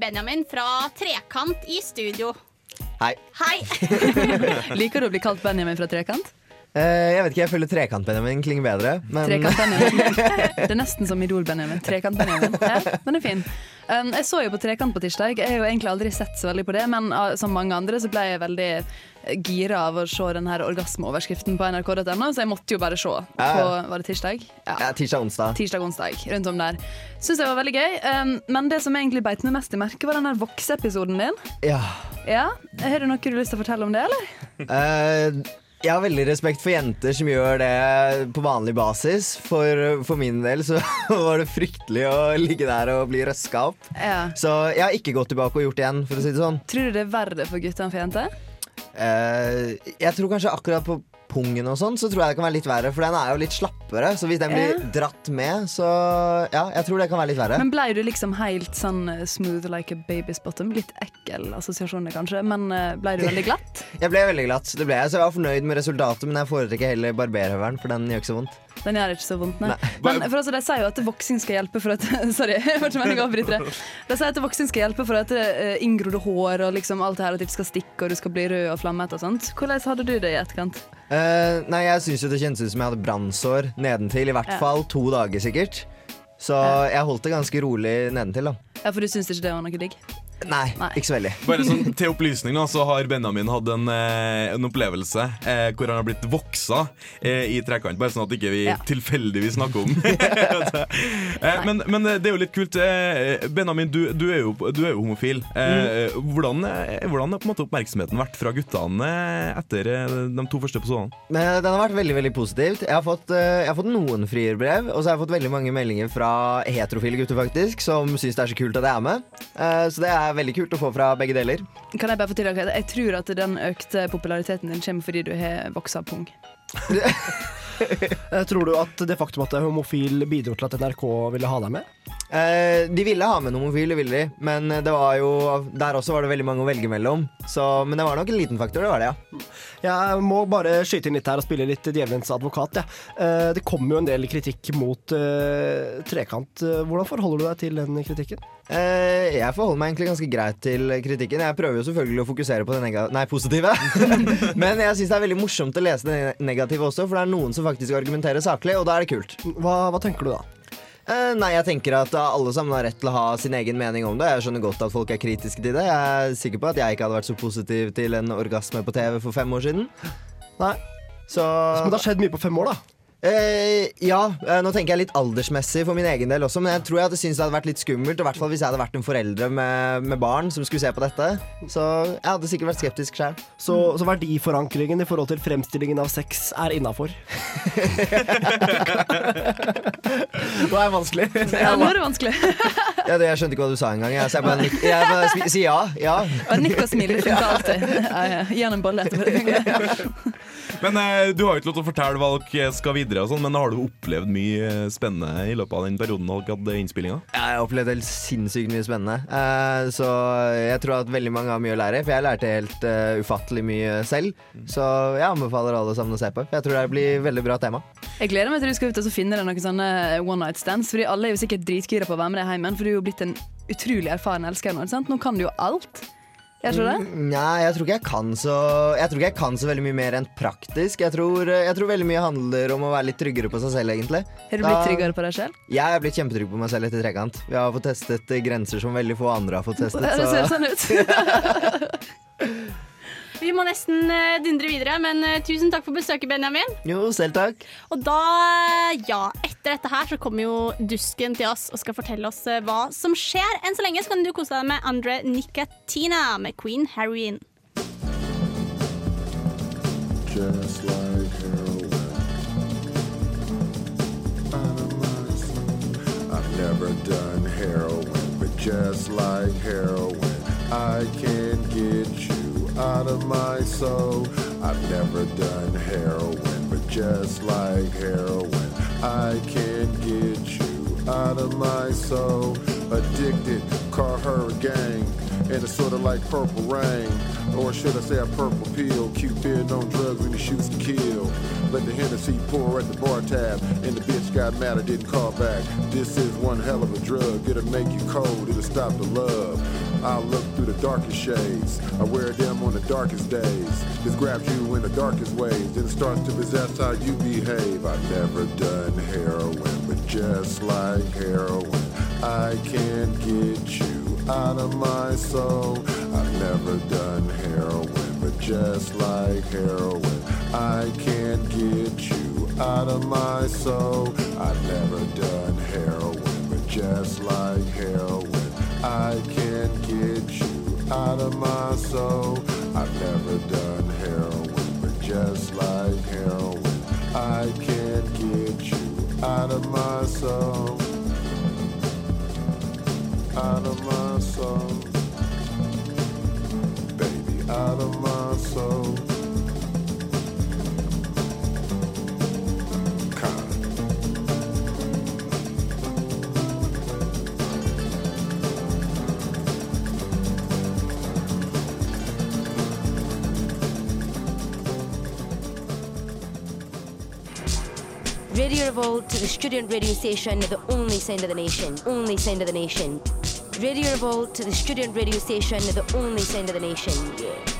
Benjamin fra Trekant i studio. Hei. Hei! Liker du å bli kalt Benjamin fra Trekant? Eh, jeg vet ikke, jeg føler Trekant-Benjamin klinger bedre. Men Trekant-Benjamin. Det er nesten som Idol-Benjamin. Trekant-Benjamin. Ja, den er fin. Um, jeg så jo på Trekant på tirsdag. Jeg har jo egentlig aldri sett så veldig på det, men uh, som mange andre så ble jeg veldig eh, gira av å se den her orgasmeoverskriften på nrk.no, så jeg måtte jo bare se. På, var det tirsdag? Ja. ja, tirsdag-onsdag. Tirsdag-onsdag, rundt om der. Syns jeg var veldig gøy. Um, men det som egentlig beit meg mest i merket, var den der vokseepisoden din. Ja. Ja, Har du noe du har lyst til å fortelle om det, eller? Uh, jeg har veldig respekt for jenter som gjør det på vanlig basis. For, for min del så var det fryktelig å ligge der og bli røska opp. Ja. Så jeg har ikke gått tilbake og gjort det igjen, for å si det sånn. Tror du det er verre for gutter enn for jenter? Eh, jeg tror kanskje akkurat på pungen og sånn, så tror jeg det kan være litt verre. For den er jo litt slappere, så hvis den blir dratt med, så ja, jeg tror det kan være litt verre. Men blei du liksom helt sånn eh, smooth like a baby's bottom? Litt ekkel assosiasjoner kanskje, men eh, blei du veldig glatt? Jeg ble veldig glatt, det ble jeg, så jeg var fornøyd med resultatet, men jeg foretrekker heller barberhøvelen, for den gjør ikke så vondt. Den gjør ikke så vondt, nei. Men for altså, de sier jo at voksing skal hjelpe for at Sorry, jeg var ikke meningen å avbryte det. De sier at voksing skal hjelpe for at uh, inngrodde hår og liksom alt det her at det ikke skal stikke og du skal bli rød og flammete og sånt. Hvordan hadde du det i etterkant? Eh, nei, jeg syns jo det kjentes ut som jeg hadde brannsår nedentil, i hvert Ja. fall to dager sikkert. Så jeg holdt det ganske rolig nedentil, da. Ja, For du syns ikke det var noe digg? Nei, ikke så veldig. Bare sånn Til opplysning da, så har Benjamin hatt en, eh, en opplevelse eh, hvor han har blitt voksa eh, i trekant. Bare sånn at ikke vi Ja. tilfeldigvis snakker om eh, men, men det er jo litt kult. Eh, Benjamin, du, du, er jo, du er jo homofil. Eh, hvordan, eh, hvordan har på en måte oppmerksomheten vært fra guttene eh, etter eh, de to første episodene? Den har vært veldig veldig positivt. Jeg har fått, eh, jeg har fått noen frierbrev, og så har jeg fått veldig mange meldinger fra heterofile gutter faktisk, som syns det er så kult at jeg er med. Eh, så det er veldig kult å få fra begge deler. Kan jeg bare få til at jeg tror at den økte populariteten din kommer fordi du har voksa pung. Eh, Tror du at det faktum at du er homofil bidro til at NRK ville ha deg med? Eh, de ville ha med en homofil, det ville de, men det var jo der også var det veldig mange å velge mellom. Så, men det var nok en liten faktor, det var det, ja. Jeg må bare skyte inn litt her og spille litt djevelens advokat. Ja. Eh, Det kommer jo en del kritikk mot uh, Trekant. Eh, Hvordan forholder du deg til den kritikken? Jeg forholder meg egentlig ganske greit til kritikken. Jeg prøver jo selvfølgelig å fokusere på det nei, positive. Men jeg syns det er veldig morsomt å lese det negative også, for det er noen som faktisk argumenterer saklig, og da er det kult. Hva, hva tenker du da? Eh, nei, jeg tenker at alle sammen har rett til å ha sin egen mening om det. Jeg skjønner godt at folk er kritiske til det. Jeg er sikker på at jeg ikke hadde vært så positiv til en orgasme på TV for fem år siden. Nei. Så Men det har skjedd mye på fem år, da. Eh, ja, eh, nå tenker jeg litt aldersmessig for min egen del også, men jeg tror jeg hadde syntes det hadde vært litt skummelt. I hvert fall hvis jeg hadde vært en foreldre med, med barn som skulle se på dette. Så jeg hadde sikkert vært skeptisk sjøl. Så, så verdiforankringen i forhold til fremstillingen av sex er innafor. Nå er det vanskelig. Ja, nå er det vanskelig. Ja, det, jeg skjønte ikke hva du sa engang. Jeg, så jeg bare nik- jeg bare smi- sier ja. ja. Bare nikk og smil, det funker alltid. Ja, ja. Gi han en bolle etterpå. Men eh, Du har jo ikke lov til å fortelle hva dere skal videre, og sånn, men har du opplevd mye eh, spennende i løpet av den perioden dere hadde innspillinga? Jeg har opplevd helt sinnssykt mye spennende. Uh, så jeg tror at veldig mange har mye å lære, for jeg lærte helt uh, ufattelig mye selv. Så jeg anbefaler alle sammen å se på, for jeg tror det blir veldig bra tema. Jeg gleder meg til du skal ut og så finne deg noen sånne one night stands. Fordi alle er jo sikkert dritgira på å være med deg hjem igjen, for du er jo blitt en utrolig erfaren elsker nå. ikke sant? Nå kan du jo alt. Jeg tror det. Mm, Nei, jeg tror så Jeg tror ikke jeg kan så veldig mye mer enn praktisk. Jeg tror, jeg tror veldig mye handler om å være litt tryggere på seg selv, egentlig. Har du blitt tryggere på deg selv? Jeg er blitt kjempetrygg på meg selv etter trekant. Vi har fått testet eh, grenser som veldig få andre har fått testet. Det ser sånn ut. Vi må nesten eh, dundre videre, men eh, tusen takk for besøket, Benjamin. Jo, selv takk. Og da, ja, etter dette her så kommer jo Dusken til oss og skal fortelle oss eh, hva som skjer. Enn så lenge så kan du kose deg med Andre Nicatina med Queen Heroin. just like heroin. I've never done heroin, but just like heroin, I can get you out of my soul. I've never done heroin, but just like heroin, I can get you out of my soul. Addicted, call her a gang. And it's sorta like purple rain. Or should I say a purple pill? Cupid on drugs when he shoots to kill. Let the Hennessy pour at the bar tab. And the bitch got mad I didn't call back. This is one hell of a drug. It'll make you cold, it'll stop the love. I'll look through the darkest shades. I wear them on the darkest days. This grabs you in the darkest ways. Then it starts to possess how you behave. I've never done heroin, but just like heroin, I can't get you out of my soul. I've never done heroin, but just like heroin, I can't get you out of my soul. I've never done heroin, but just like heroin, I can't get you out of my soul. I've never done heroin, but just like heroin, I can't get you out of my soul. Out of my soul. Baby, out of my soul. Revolt, the student radio station, the only sound of the nation. Only sound of the nation. Radio Revolt, to the student radio station, the only sound of the nation. Yeah.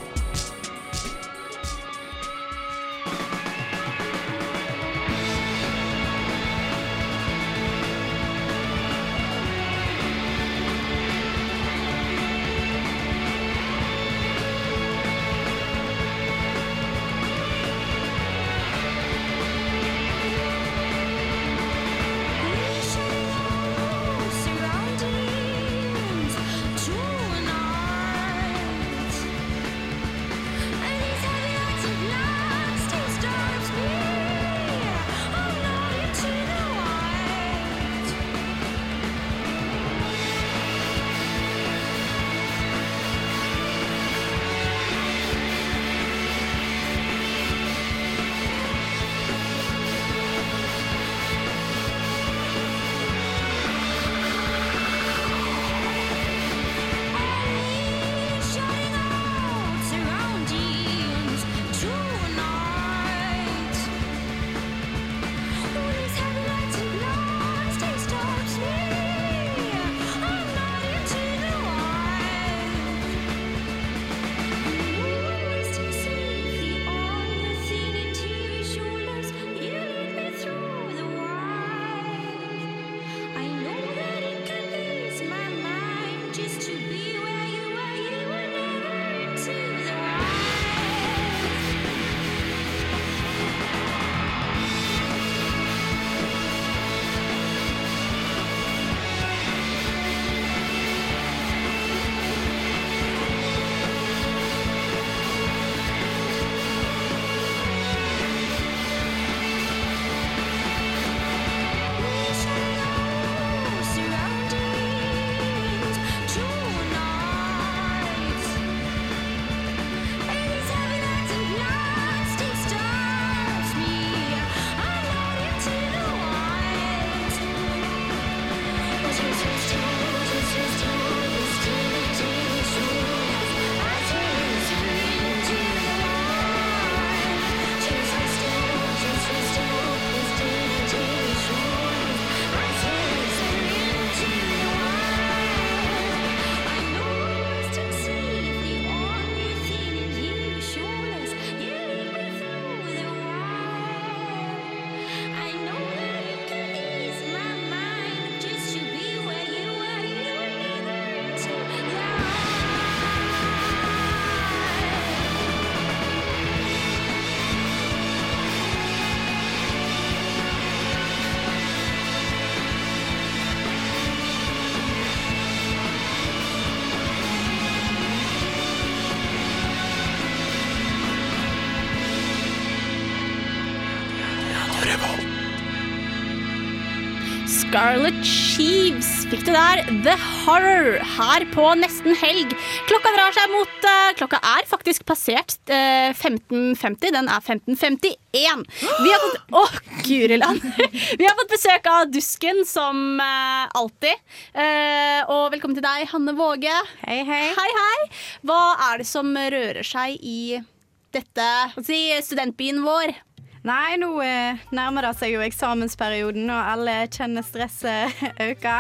Scarlet Sheaves fikk du der. The Horror her på nesten helg. Klokka drar seg mot eh, Klokka er faktisk passert eh, 15.50. Den er 15.51. Vi har fått Å, guri land! Vi har fått besøk av Dusken som eh, alltid. Eh, og velkommen til deg, Hanne Våge. Hei, hei. Hei, hei. Hva er det som rører seg i dette si, studentbyen vår? Nei, nå eh, nærmer det seg jo eksamensperioden, og alle kjenner stresset øke.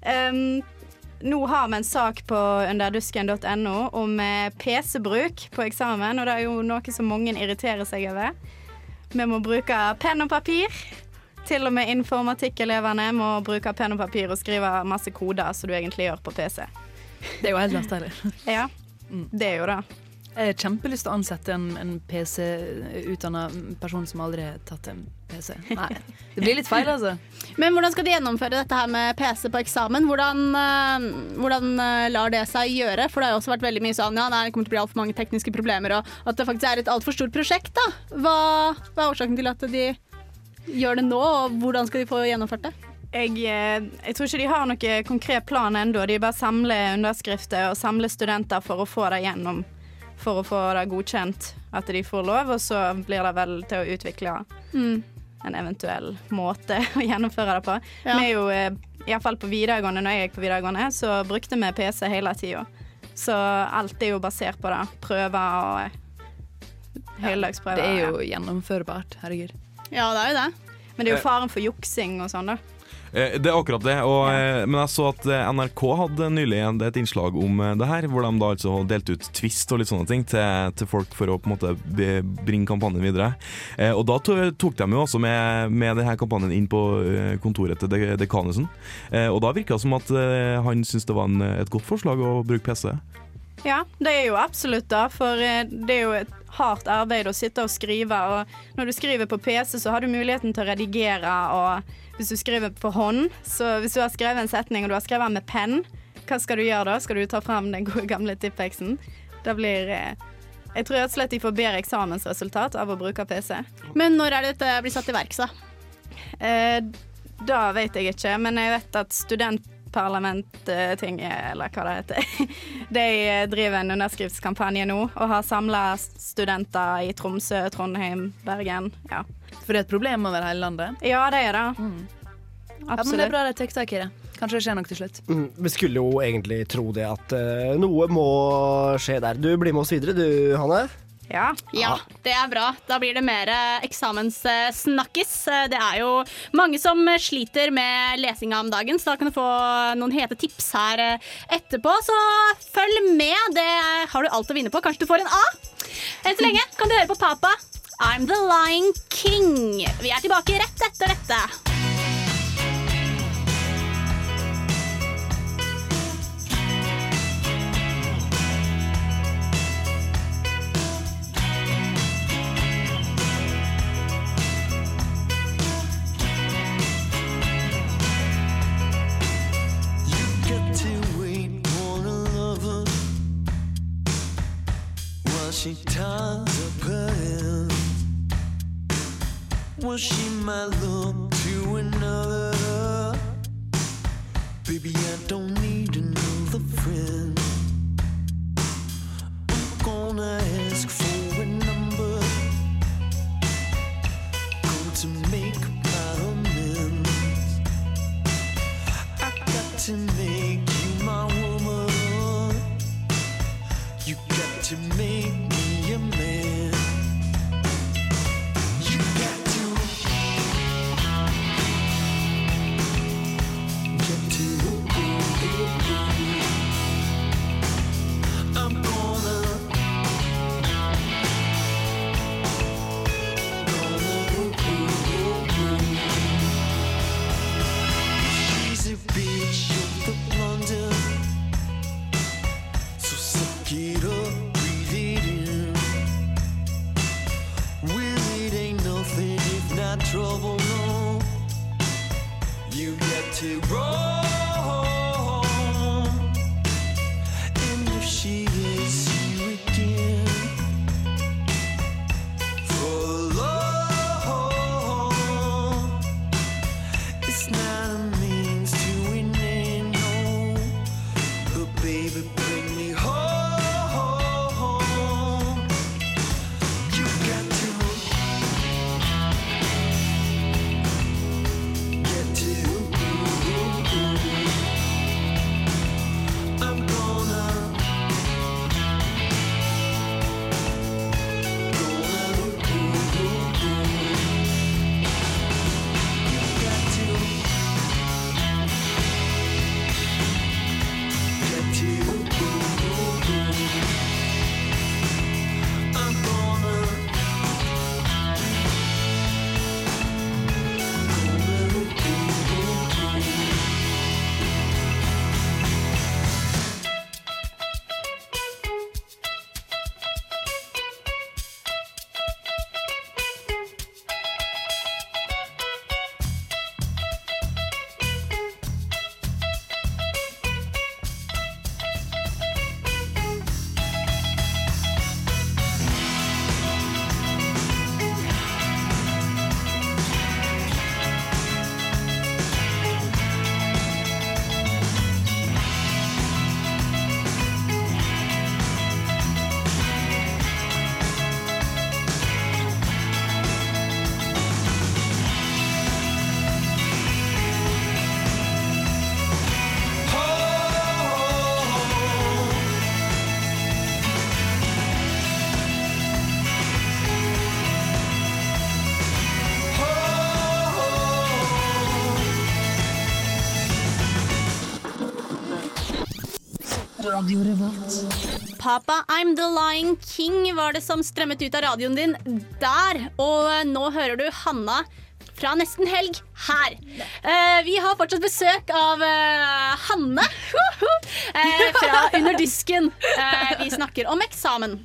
Um, nå har vi en sak på underdusken.no om eh, PC-bruk på eksamen, og det er jo noe som mange irriterer seg over. Vi må bruke penn og papir. Til og med informatikkelevene må bruke penn og papir og skrive masse koder som du egentlig gjør på PC. Det er jo helt latterlig. Ja, det er jo det. Jeg har kjempelyst til å ansette en, en PC-utdanna person som aldri har tatt en PC. Nei, det blir litt feil, altså. Men hvordan skal de gjennomføre dette her med PC på eksamen? Hvordan, eh, hvordan eh, lar det seg gjøre? For det har jo også vært veldig mye sånn ja, det kommer til å bli altfor mange tekniske problemer, og at det faktisk er et altfor stort prosjekt. da. Hva, hva er årsaken til at de gjør det nå, og hvordan skal de få gjennomført det? Jeg, eh, jeg tror ikke de har noen konkret plan ennå. De bare samler underskrifter og samler studenter for å få det gjennom. For å få det godkjent at de får lov, og så blir det vel til å utvikle Mm. en eventuell måte å gjennomføre det på. Ja. Vi er jo, eh, iallfall på videregående, når jeg gikk på videregående, så brukte vi PC hele tida. Så alt er jo basert på det. Prøver og eh, Ja, Det er jo gjennomførbart. Herregud. Ja, det er jo det. Men det er jo faren for juksing og sånn, da. Eh, Det er akkurat det. Og, ja. Men jeg så at eh, NRK hadde nylig et innslag om eh, det her, hvor de da altså delte ut Twist og litt sånne ting til, til folk for å på en måte bringe kampanjen videre. Eh, Og da tok de jo også med, med denne kampanjen inn på eh, kontoret til de- dekanusen. Eh, Og da virka det som at eh, han syntes det var en, et godt forslag å bruke PC. Ja, det er jo absolutt da, for eh, det er jo et hardt arbeid å sitte og skrive. Og når du skriver på PC, så har du muligheten til å redigere, og hvis du skriver på hånd, så hvis du har skrevet en setning og du har skrevet den med penn, hva skal du gjøre da? Skal du ta fram den gode gamle tippeksen? Det blir eh, Jeg tror rett og slett de får bedre eksamensresultat av å bruke PC. Men når er det dette blir satt i verk, da? Eh, da vet jeg ikke, men jeg vet at studentparlamenttinget, eller hva det heter, de driver en underskriftskampanje nå og har samla studenter i Tromsø, Trondheim, Bergen. Ja. For det er et problem over hele landet? Ja, det er det. Ja, men det er bra de tar tak i det. Kanskje det skjer noe til slutt. Mm, vi skulle jo egentlig tro det at uh, noe må skje der. Du blir med oss videre du, Hanne. Ja. Ja, det er bra. Da blir det mer eh, eksamenssnakkis. Eh, Det er jo mange som sliter med lesinga om dagen, så da kan du få noen hete tips her etterpå. Så følg med, det har du alt å vinne på. Kanskje du får en A. Enn så lenge kan du høre på Papa. I'm the Lion King. Vi er tilbake rett etter dette. Got to wait for a lover while she ties Well, she might look to another. Baby, I don't need another friend. I'm gonna got to roll. Radio Revolt. Papa, I'm the Lion King var det som strømmet ut av radioen din der. Og eh, nå hører du Hanna fra Nesten Helg her. Uh, vi har fortsatt besøk av uh, Hanne uh, fra Under disken. Eh, vi snakker om eksamen.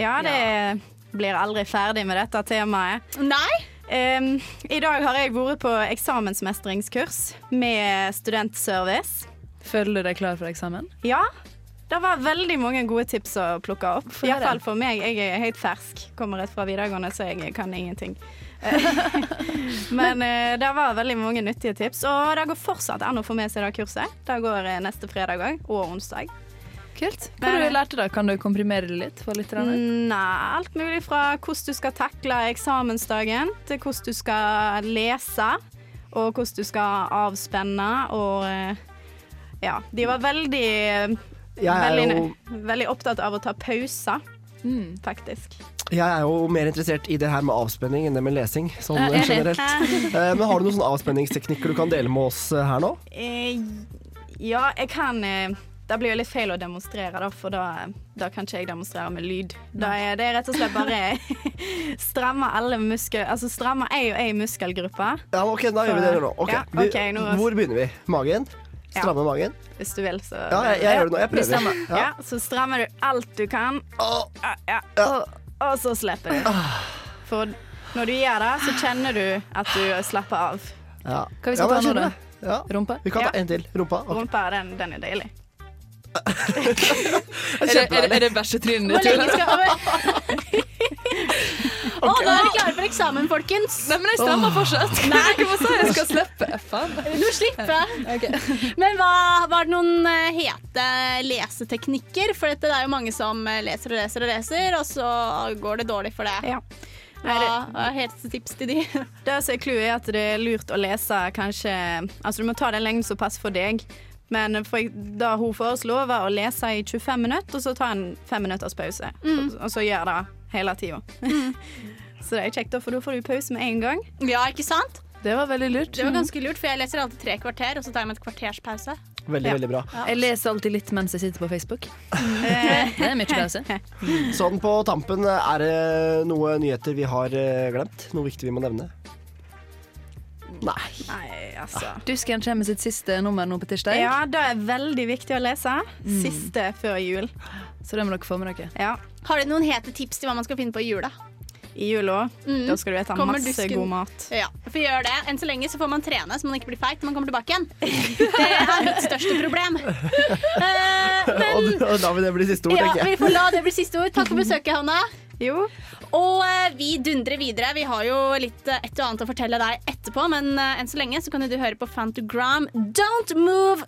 Ja, det blir aldri ferdig med dette temaet. Nei? Um, I dag har jeg vært på eksamensmestringskurs med studentservice. Føler du deg klar for eksamen? Ja. Det var veldig mange gode tips å plukke opp. Iallfall for meg. Jeg er helt fersk. Kommer rett fra videregående, så jeg kan ingenting. Men eh, det var veldig mange nyttige tips, og det går fortsatt an å få med seg det kurset. Det går eh, neste fredag òg, og onsdag. Kult. Hva har du lærte da? Kan du komprimere det litt for lytterne? Nei, alt mulig fra hvordan du skal takle eksamensdagen, til hvordan du skal lese, og hvordan du skal avspenne, og eh, ja. De var veldig veldig, jo- veldig opptatt av å ta pauser, Mm. faktisk. Jeg er jo mer interessert i det her med avspenning enn det med lesing, sånn er generelt. Eh, Men har du noen sånne avspenningsteknikker du kan dele med oss eh, her nå? Eh, ja, jeg kan Det blir jo litt feil å demonstrere, da, for da, da kan ikke jeg demonstrere med lyd. Da er det rett og slett bare stramme alle muskel... Altså stramme ei og ei muskelgruppe. Ja, ok, da gjør vi det nå. Okay. Ja, okay, nå- Hvor begynner vi? Magen? Ja. Stramme magen? Hvis du vil, så Ja, jeg- jeg gjør det nå. Jeg prøver. Ja. Ja. så strammer du alt du kan. Ja, ja. Og, og så slipper du. For når du gjør det, så kjenner du at du slapper av. Ja. Hva vi skal ta nå, da? Ja. Rumpa? Vi kan ta Ja. en til. Rumpa. Okay. Rumpa, den, den er deilig. Er det, er det, er det bæsjetrynet ditt? Å, da er vi klare for eksamen, folkens. Nei, men jeg stemmer fortsatt. Nei. Hva sa jeg skal slippe? Faen. Nå slipper. Men hva var det noen eh, hete leseteknikker? For dette det er jo mange som eh, leser og leser og leser, og så går det dårlig for det. Ja. Hva er helste tips til de? Det som er clouet, er at det er lurt å lese kanskje Altså, du må ta den lengden som passer for deg. Men for, det hun foreslo, var å lese i 25 minutter, og så ta en fem minutters pause. Mm. Og, og så gjøre det hele tida. så det er kjekt, da, for da får du pause med en gang. Ja, ikke sant? Det var veldig lurt. Det var ganske lurt, for jeg leser alltid tre kvarter, og så tar jeg meg et kvarters pause. Veldig, veldig bra. Jeg leser alltid litt mens jeg sitter på Facebook. Eh, Det er mye pause. Sånn på tampen, er det noe nyheter vi har eh, glemt? Noe viktig vi må nevne? Nei. Nei, altså. Dusken kommer med sitt siste nummer nå på tirsdag. Ja, det er veldig viktig å lese. Mm. Siste før jul. Så det må dere få med dere. Ja. Har dere noen hete tips til hva man skal finne på i jula? I jula. Mm. Da skal du spise masse god mat. Ja, for gjør det. Enn så lenge så får man trene så man ikke blir feit når man kommer tilbake igjen. Det er mitt største problem. Eh, Og, og da vil det bli siste ord, tenker jeg. ja, vi får la det bli siste ord. Takk for besøket, Hanna. Jo. Og eh, vi dundrer videre. Vi har jo litt eh, et og annet å fortelle deg etterpå, men enn så lenge så kan du høre på Fantogram. Don't move!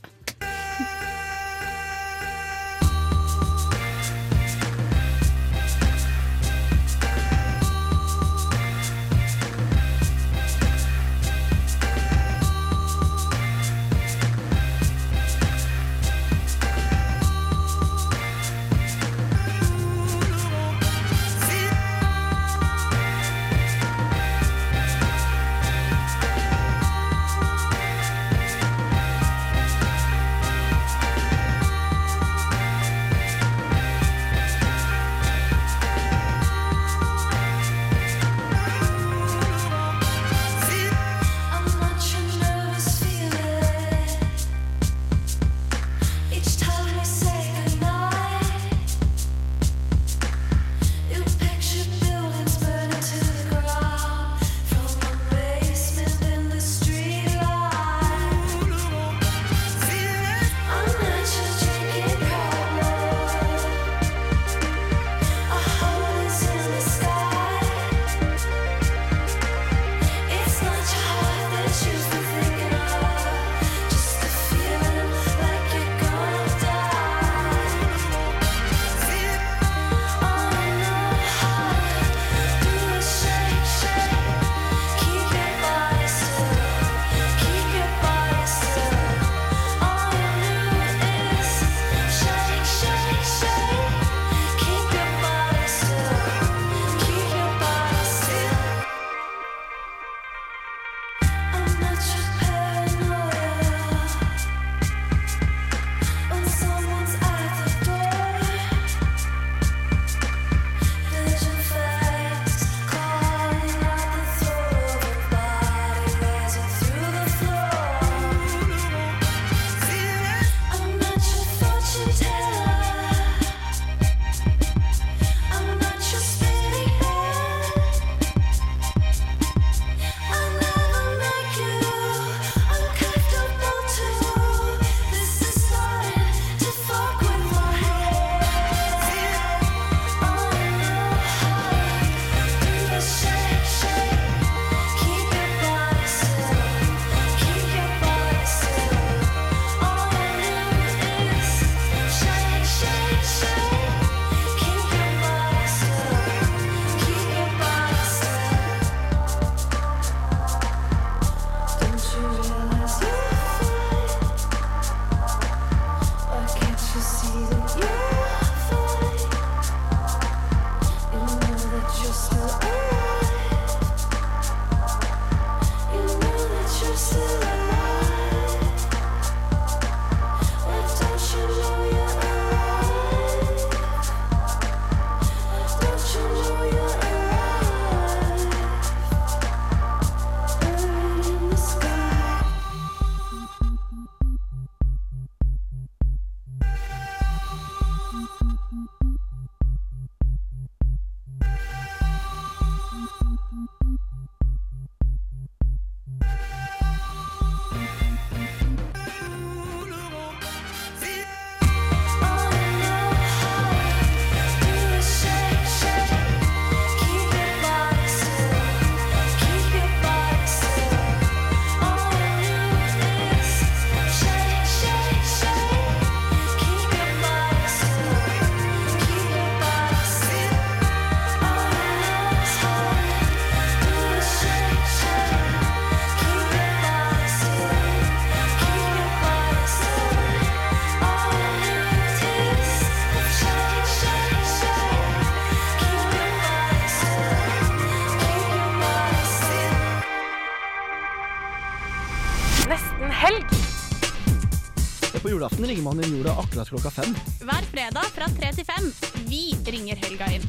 om han gjorde akkurat klokka fem. Hver fredag fra tre til fem. Vi ringer helga inn.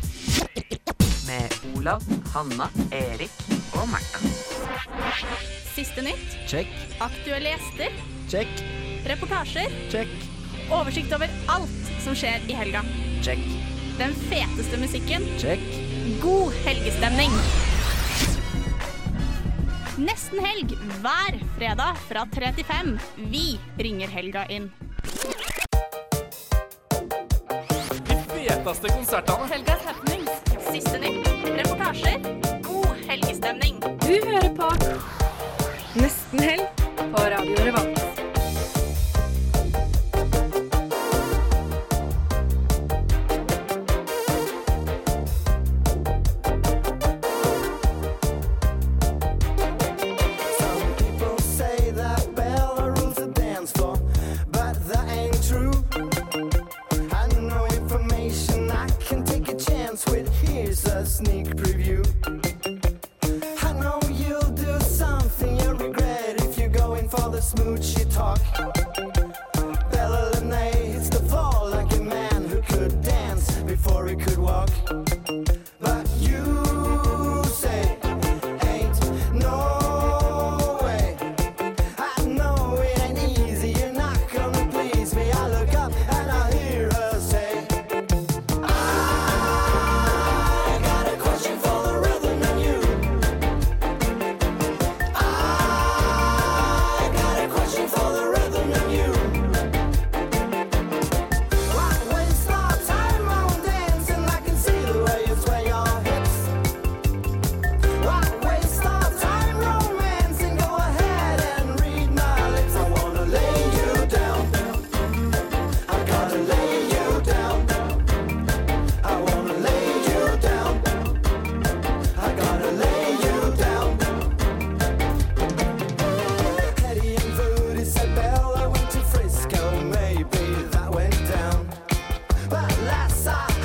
Med Olav, Hanna, Erik og Märtha. Siste nytt. Check. Aktuelle gjester. Check. Reportasjer. Check. Oversikt over alt som skjer i helga. Check. Den feteste musikken. Check. God helgestemning. Nesten helg hver fredag fra 3 til 5. Vi ringer helga inn. feteste konsertene. Helga dançar.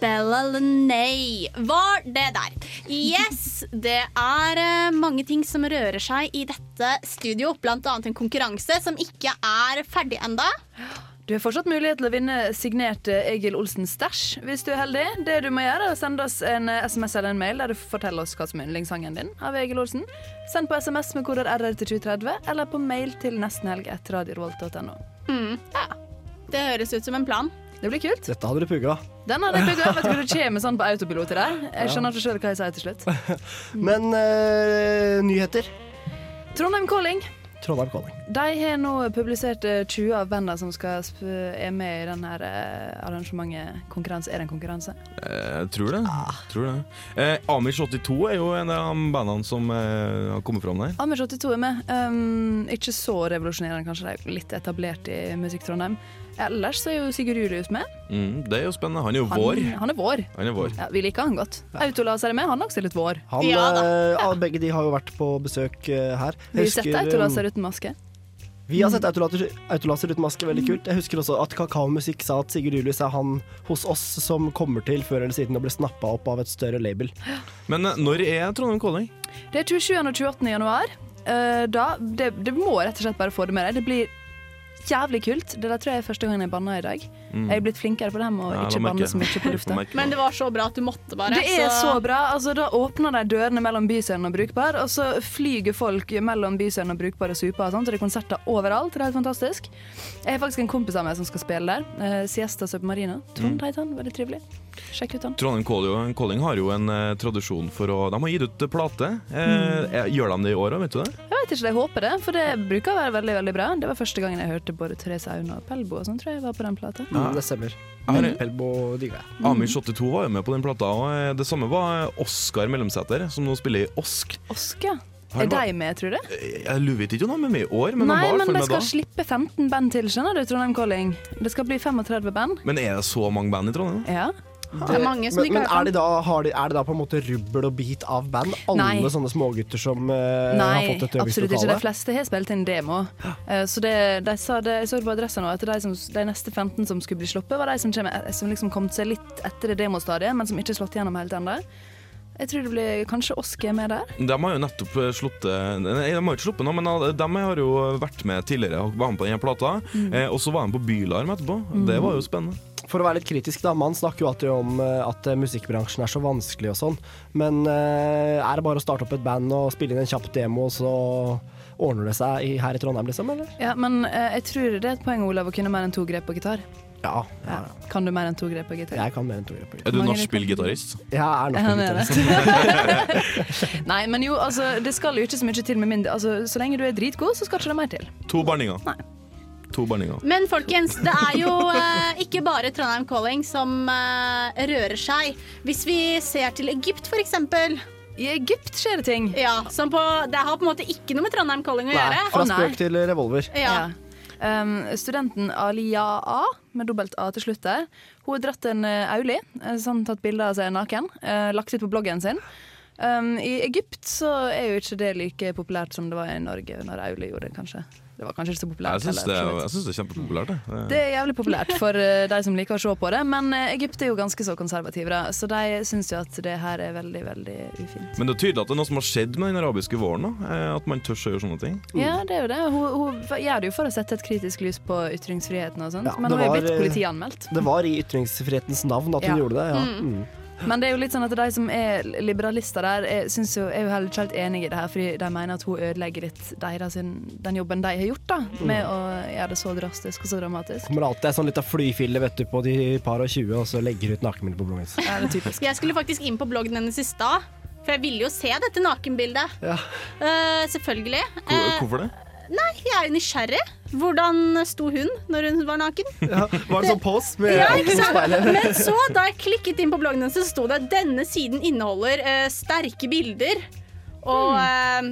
Bella Lenay var det der. Yes, det er eh, mange ting som rører seg i dette studio. Blant annet en konkurranse som ikke er ferdig enda. Du har fortsatt mulighet til å vinne signert eh, Egil Olsens stæsj hvis du er heldig. Det du må gjøre, er å sende oss en eh, SMS eller en mail der du forteller oss hva som er yndlingssangen din av Egil Olsen. Send på SMS med koder RR til 2030, eller på mail til nestenhelg etter radiorolt.no. Mm, ja. Det høres ut som en plan. Det blir kult. Dette hadde du pugga. Den hadde jeg pugga. Vet du hva det kommer sånn på autopilot i deg Jeg skjønner ikke sjøl hva jeg sier til slutt. Men uh, nyheter. Trondheim Calling. Trondheim Calling. De har nå publisert eh, 20 av bandene som skal sp er med i denne uh, arrangementet. Konkurranse. Er det en konkurranse? Eh, Jeg tror det. Tror det. Eh, Amish 82 er jo en av bandene som eh, har kommet fram der. Amish 82 er med. Um, ikke så revolusjonerende, kanskje. De er litt etablert i Musikk Trondheim. Ellers så er jo Sigurd Julius med. Mm, det er jo spennende. Han er jo Han, vår. han er vår. Han er vår. Ja, vi liker han godt. Autolas er med. Han er også litt vår. Han, eh, ja, begge de har jo vært på besøk eh, her. Vi setter Autolas sett Autolaser uten maske? Vi har sett autolaser, autolaser uten maske, veldig kult. Jeg husker også at Kakaomusikk sa at Sigurd Julius er han hos oss som kommer til før eller siden å bli snappa opp av et større label. Men eh, når er Trondheim Calling? Det er 27. og 28. januar. Eh, da, det, det må rett og slett bare få det med deg. Det blir jævlig kult. Det der tror jeg er første gangen jeg banna i dag. Mm. Jeg er blitt flinkere på det med å Ja, ikke banne så mye på lufta. Men det var så bra at du måtte bare. Det er så bra. Altså, da åpner de dørene mellom Byscenen og Brukbar, og så flyger folk mellom Byscenen og Brukbar og Supa. og sånt, og Det er konserter overalt. Det er helt fantastisk. Jeg har faktisk en kompis av meg som skal spille der. Uh, Siesta Submarina. Trond Mm. heter han. Veldig trivelig. Sjekk ut han. Trondheim Calling, Calling har jo en uh, tradisjon for å De har gitt ut eh, plate. Uh, Mm. eh, Gjør de det i år òg, vet du det? Jeg vet ikke, jeg håper det, for det bruker å være veldig veldig bra. Det var første gangen jeg hørte både Therese Aune og Pelbo og sånn, tror jeg var på den plata. Mm, det stemmer. Pelbo digger jeg. Amish 82 var jo med på den plata, og eh, det samme var eh, Oskar Mellomsæter, som nå spiller i Osk. Osk, ja. Han Er deg de med, tror du? Jeg lurer ikke om de er med i år, men Nei, men det de skal da. slippe 15 band til, skjønner du, Trondheim Calling. Det skal bli 35 band. Men er det så mange band i Trondheim? Ja. Det er mange som men, men er, det, da, har de, er det da på en måte rubbel og bit av band? Alle Nei. sånne smågutter som eh, har Nei, fått et absolutt ikke. øvingslokale? De fleste har spilt inn demo. Eh, Så det, de sa det, jeg så det på adressa nå, at de, som, de neste 15 som skulle bli sluppet, var de som, kommer, som liksom kom seg litt etter det demostadiet, men som ikke er slått gjennom helt ennå. Jeg tror det blir kanskje Oske med der. De har jo nettopp eh, sluttet Nei, de har ikke sluppet nå, men eh, de har jo vært med tidligere og var med på denne plata. Mm. Eh, og så var de på Bylarm etterpå. Mm. Det var jo spennende. For å være litt kritisk, da. Man snakker jo alltid om eh, at eh, musikkbransjen er så vanskelig og sånn. Men eh, er det bare å starte opp et band og spille inn en kjapp demo, så ordner det seg i, her i Trondheim, liksom? Eller? Ja, men jeg tror det er et poeng, Olav, å kunne mer enn to grep på gitar. Ja. ja. Kan du mer enn to grep på gitar? Jeg kan mer enn to grep på Er du norsk nachspiel-gitarist? Jeg er norsk nachspiel-gitarist. Nei, men jo, altså, det skal jo ikke så mye til med mindre altså, Så lenge du er dritgod, så skal ikke det mer til. To bandinger. To bandinger. Men folkens, det er jo eh, ikke bare Trondheim Calling som eh, rører seg. Hvis vi ser til Egypt, for eksempel. I Egypt skjer det ting. Ja, som på, Det har på en måte ikke noe med Trondheim Calling å Nei, gjøre. fra spøk til revolver. Ja. Um, studenten Alia A, med dobbelt A til slutt der, hun har dratt en uh, Auli, eh, sånn tatt bilde av seg naken, eh, lagt ut på bloggen sin. Um, I Egypt så er jo ikke det like populært som det var i Norge når Auli gjorde det, kanskje. Det var kanskje ikke så populært Jeg syns det, det er kjempepopulært. Det. Det er jævlig populært for uh, de som liker å se på det, men uh, Egypt er jo ganske så konservative, da, så de syns jo at det her er veldig, veldig ufint. Men det er tydelig at det er noe som har skjedd med den arabiske våren. Da. eh, At man tør å gjøre sånne ting. Ja, det er jo det. Hun, hun gjør det jo for å sette et kritisk lys på ytringsfriheten og sånt, Ja, men hun er blitt eh, politianmeldt. Det var i ytringsfrihetens navn at hun Ja. gjorde det. Ja. Mm. Mm. Men det er jo litt sånn at de som er liberalister der, er, jo, er jo heller ikke helt enig i det her, fordi de mener at hun ødelegger litt deres, den jobben de har gjort, da, med å gjøre det så drastisk og så dramatisk. Kommer alltid en sånn lita flyfille vet du, på de par og 20, og så legger ut nakenbilde på bloggen sin. Ja, det er typisk. Jeg skulle faktisk inn på bloggen hennes i stad, for jeg ville jo se dette nakenbildet. Ja. Uh, selvfølgelig. Hvor, Hvorfor det? Nei, jeg er jo nysgjerrig. Hvordan sto hun når hun var naken? Ja, var det sånn pose med Ja, ikke sant? speilet? Men så, da jeg klikket inn på bloggen hennes, så sto det at denne siden inneholder eh, sterke bilder. Og, eh,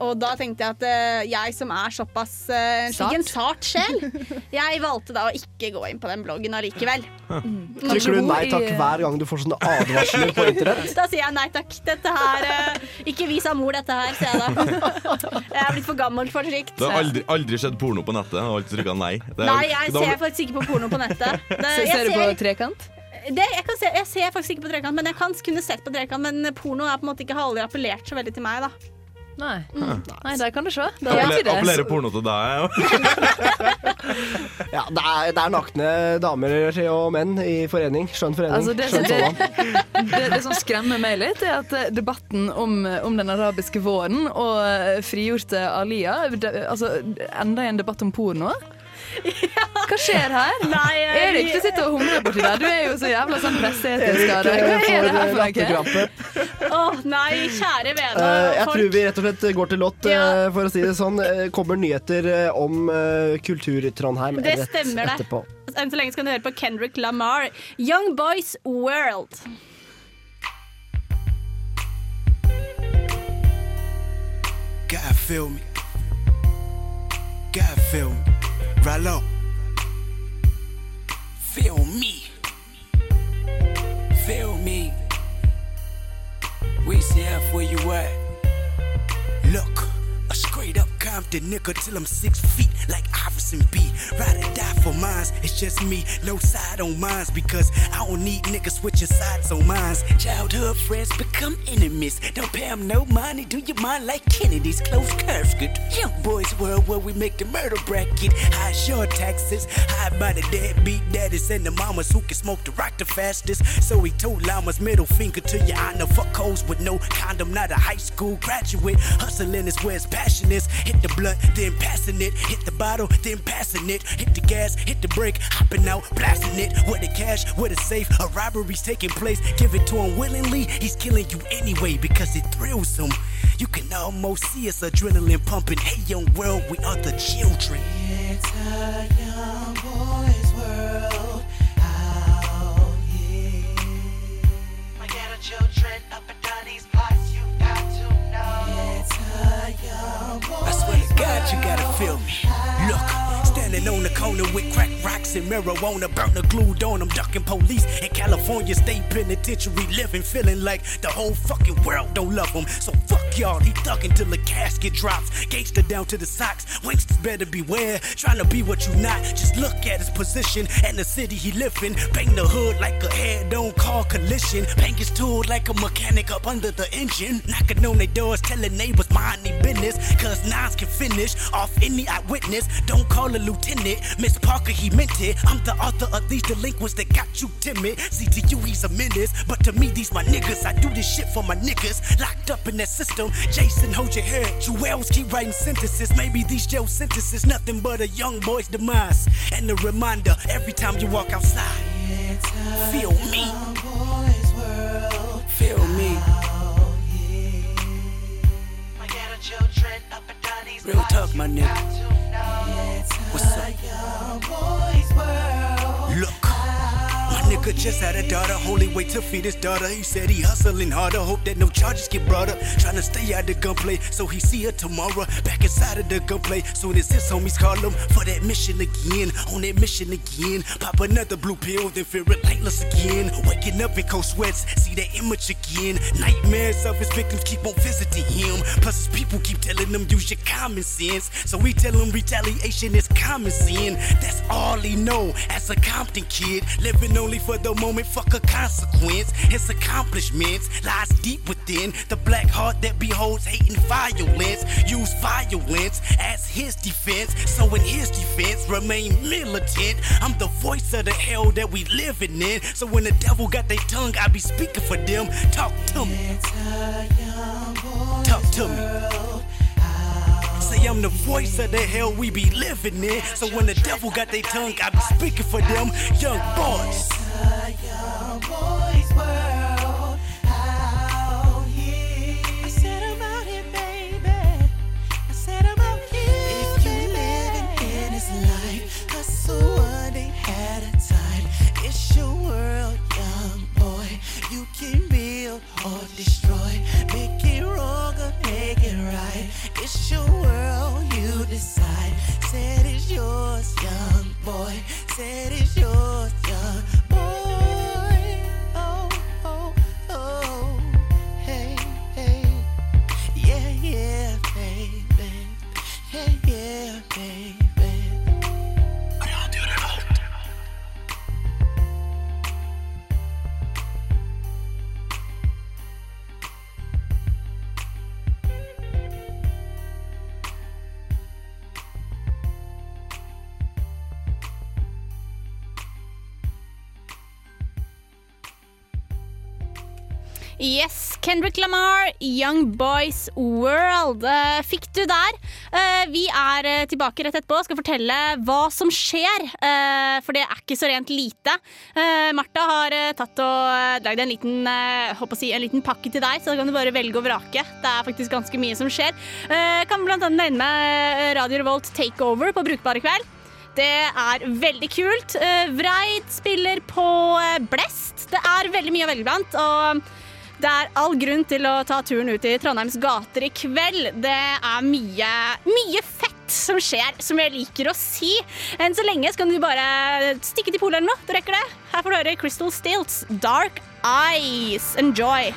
og da tenkte jeg at eh, jeg som er såpass eh, slik en sart sjel, jeg valgte da å ikke gå inn på den bloggen allikevel. Trykker du nei takk hver gang du får sånne advarsler på internett? Da sier jeg nei takk. Dette her eh, Ikke vis av mor, dette her, sier jeg da. Jeg er blitt for gammel for slikt. Det har aldri, aldri skjedd porno på nettet. Og alltid trykka nei. Det er- Nei, jeg ser faktisk ikke på porno på nettet. Det, ser, ser du på trekant? Det, jeg, kan se, jeg ser faktisk ikke på trekant, men jeg kan kunne sett på trekant. Men porno er på en måte ikke har aldri appellert så veldig til meg, da. Nei. Mm. Nei, der kan du se. Det Appelle- var ikke. Appellerer porno til deg? Ja, det er, det er nakne damer og menn i forening. Skjønn forening. Altså, det, Skjønn det, det, det som skremmer meg litt, er at eh, debatten om, om den arabiske våren og eh, frigjorte Alia altså, Enda i en debatt om porno. Hva skjer her? Nei, jeg... Erik, du sitter og humrer borti der. Du er jo så jævla sånn presseetisk av deg. Hva er det her for noe? Åh, nei, kjære vene. Uh, jeg folk. tror vi rett og slett går til lott, ja. uh, for å si det sånn. Eh, kommer nyheter eh, om uh, Kultur-Trondheim Det rett stemmer, det. etterpå. Enn så lenge skal du høre på Kendrick Lamar. Young Boys World. God feel me. God feel me. Rallo. Feel me. Feel me. We F where you at. Look, a straight up Compton nigga till I'm six feet like Iverson B. Ride or die for mines, it's just me. No side on mines because I don't need niggas switching sides on mines. Childhood friends become enemies. Don't pay 'em no money, do you mind like Kennedy's close curves? Good young boys world where we make the murder bracket. High your taxes, high by the deadbeat daddies and the mamas who can smoke the rock the fastest. So he told llamas middle finger to your honor. Fuck hoes with no condom, not a high school graduate. Hustling is where his passion is. Hit the blunt, then passing it. Hit the bottle, then passing it. Hit the gas, hit the brake, hopping out, blasting it. Where the cash, where the safe, a robbery's taking place. Give it to him willingly, he's killing you anyway because it thrills him. You can almost see us adrenaline pumping. Hey, young world, we are the children. It's a young boy's world out here. My ghetto children God, you gotta feel me. Look, standing on the corner with crack rocks and marijuana, burner glued on them, ducking police in California State Penitentiary, living, feeling like the whole fucking world don't love him. So fuck y'all, he thugging till the casket drops. Gangster down to the socks, Winston's better beware. Trying to be what you not, just look at his position and the city he live in. Bang the hood like a head-on car collision. Bang his tool like a mechanic up under the engine. Knocking on their doors, telling neighbors mind their business. Cause nines can finish off any eyewitness. Don't call a lieutenant. Miss Parker, he meant it. I'm the author of these delinquents that got you timid. See, to you, he's a menace. But to me, these my niggas. I do this shit for my niggas. Locked up in that system. Jason, hold your head. Jewels keep writing sentences. Maybe these jail sentences, nothing but a young boy's demise. And a reminder every time you walk outside. Feel me. Feel me. My ghetto children Real talk, my nigga. What's up? Look, nigga just had a daughter. Only way to feed his daughter. He said he hustling harder. Hope that no charges get brought up. Trying to stay out the gunplay so he see her tomorrow. Back inside of the gunplay. Soon as his homies call him for that mission again. On that mission again. Pop another blue pill, then feel relentless again. Waking up in cold sweats. See that image again. Nightmares of his victims keep on visiting him. Plus his people keep telling him use your common sense. So we tell him retaliation is common sin. That's all he know as a Compton kid. Living only for the moment, fuck a consequence. His accomplishments lies deep within the black heart that beholds hate and violence. Use violence as his defense. So in his defense, remain militant. I'm the voice of the hell that we living in. So when the devil got their tongue, I be speaking for them. Talk to me. Talk to me. I'm the voice of the hell we be living in. So when the devil got their tongue, I be speaking for them young boys. World. How yeah I said about it, baby. I'm out here, It's your world, you decide. Said it's yours, young boy. Said it's yours, young Yes, Kendrick Lamar, Young Boys World. Eh, fikk du der? Eh, vi er eh, tilbake rett etterpå og skal fortelle hva som skjer. for det er ikke så rent lite. Martha har tatt og lagd en liten, si, en liten pakke til deg, så da kan du bare velge og vrake. Det er faktisk ganske mye som skjer. Kan annet nevne med Radio Revolt Takeover på Brukbare kveld. Det er veldig kult. Vreid spiller på Blest. Det er veldig mye å velge blant. Og det er all grunn til å ta turen ut i Trondheims gater i kveld. Det er mye, mye fett som skjer, som jeg liker å si. Enn så lenge så kan du bare stikke til eller noe. Du rekker det. Her får du høre Crystal Stilts, Dark Eyes. Enjoy.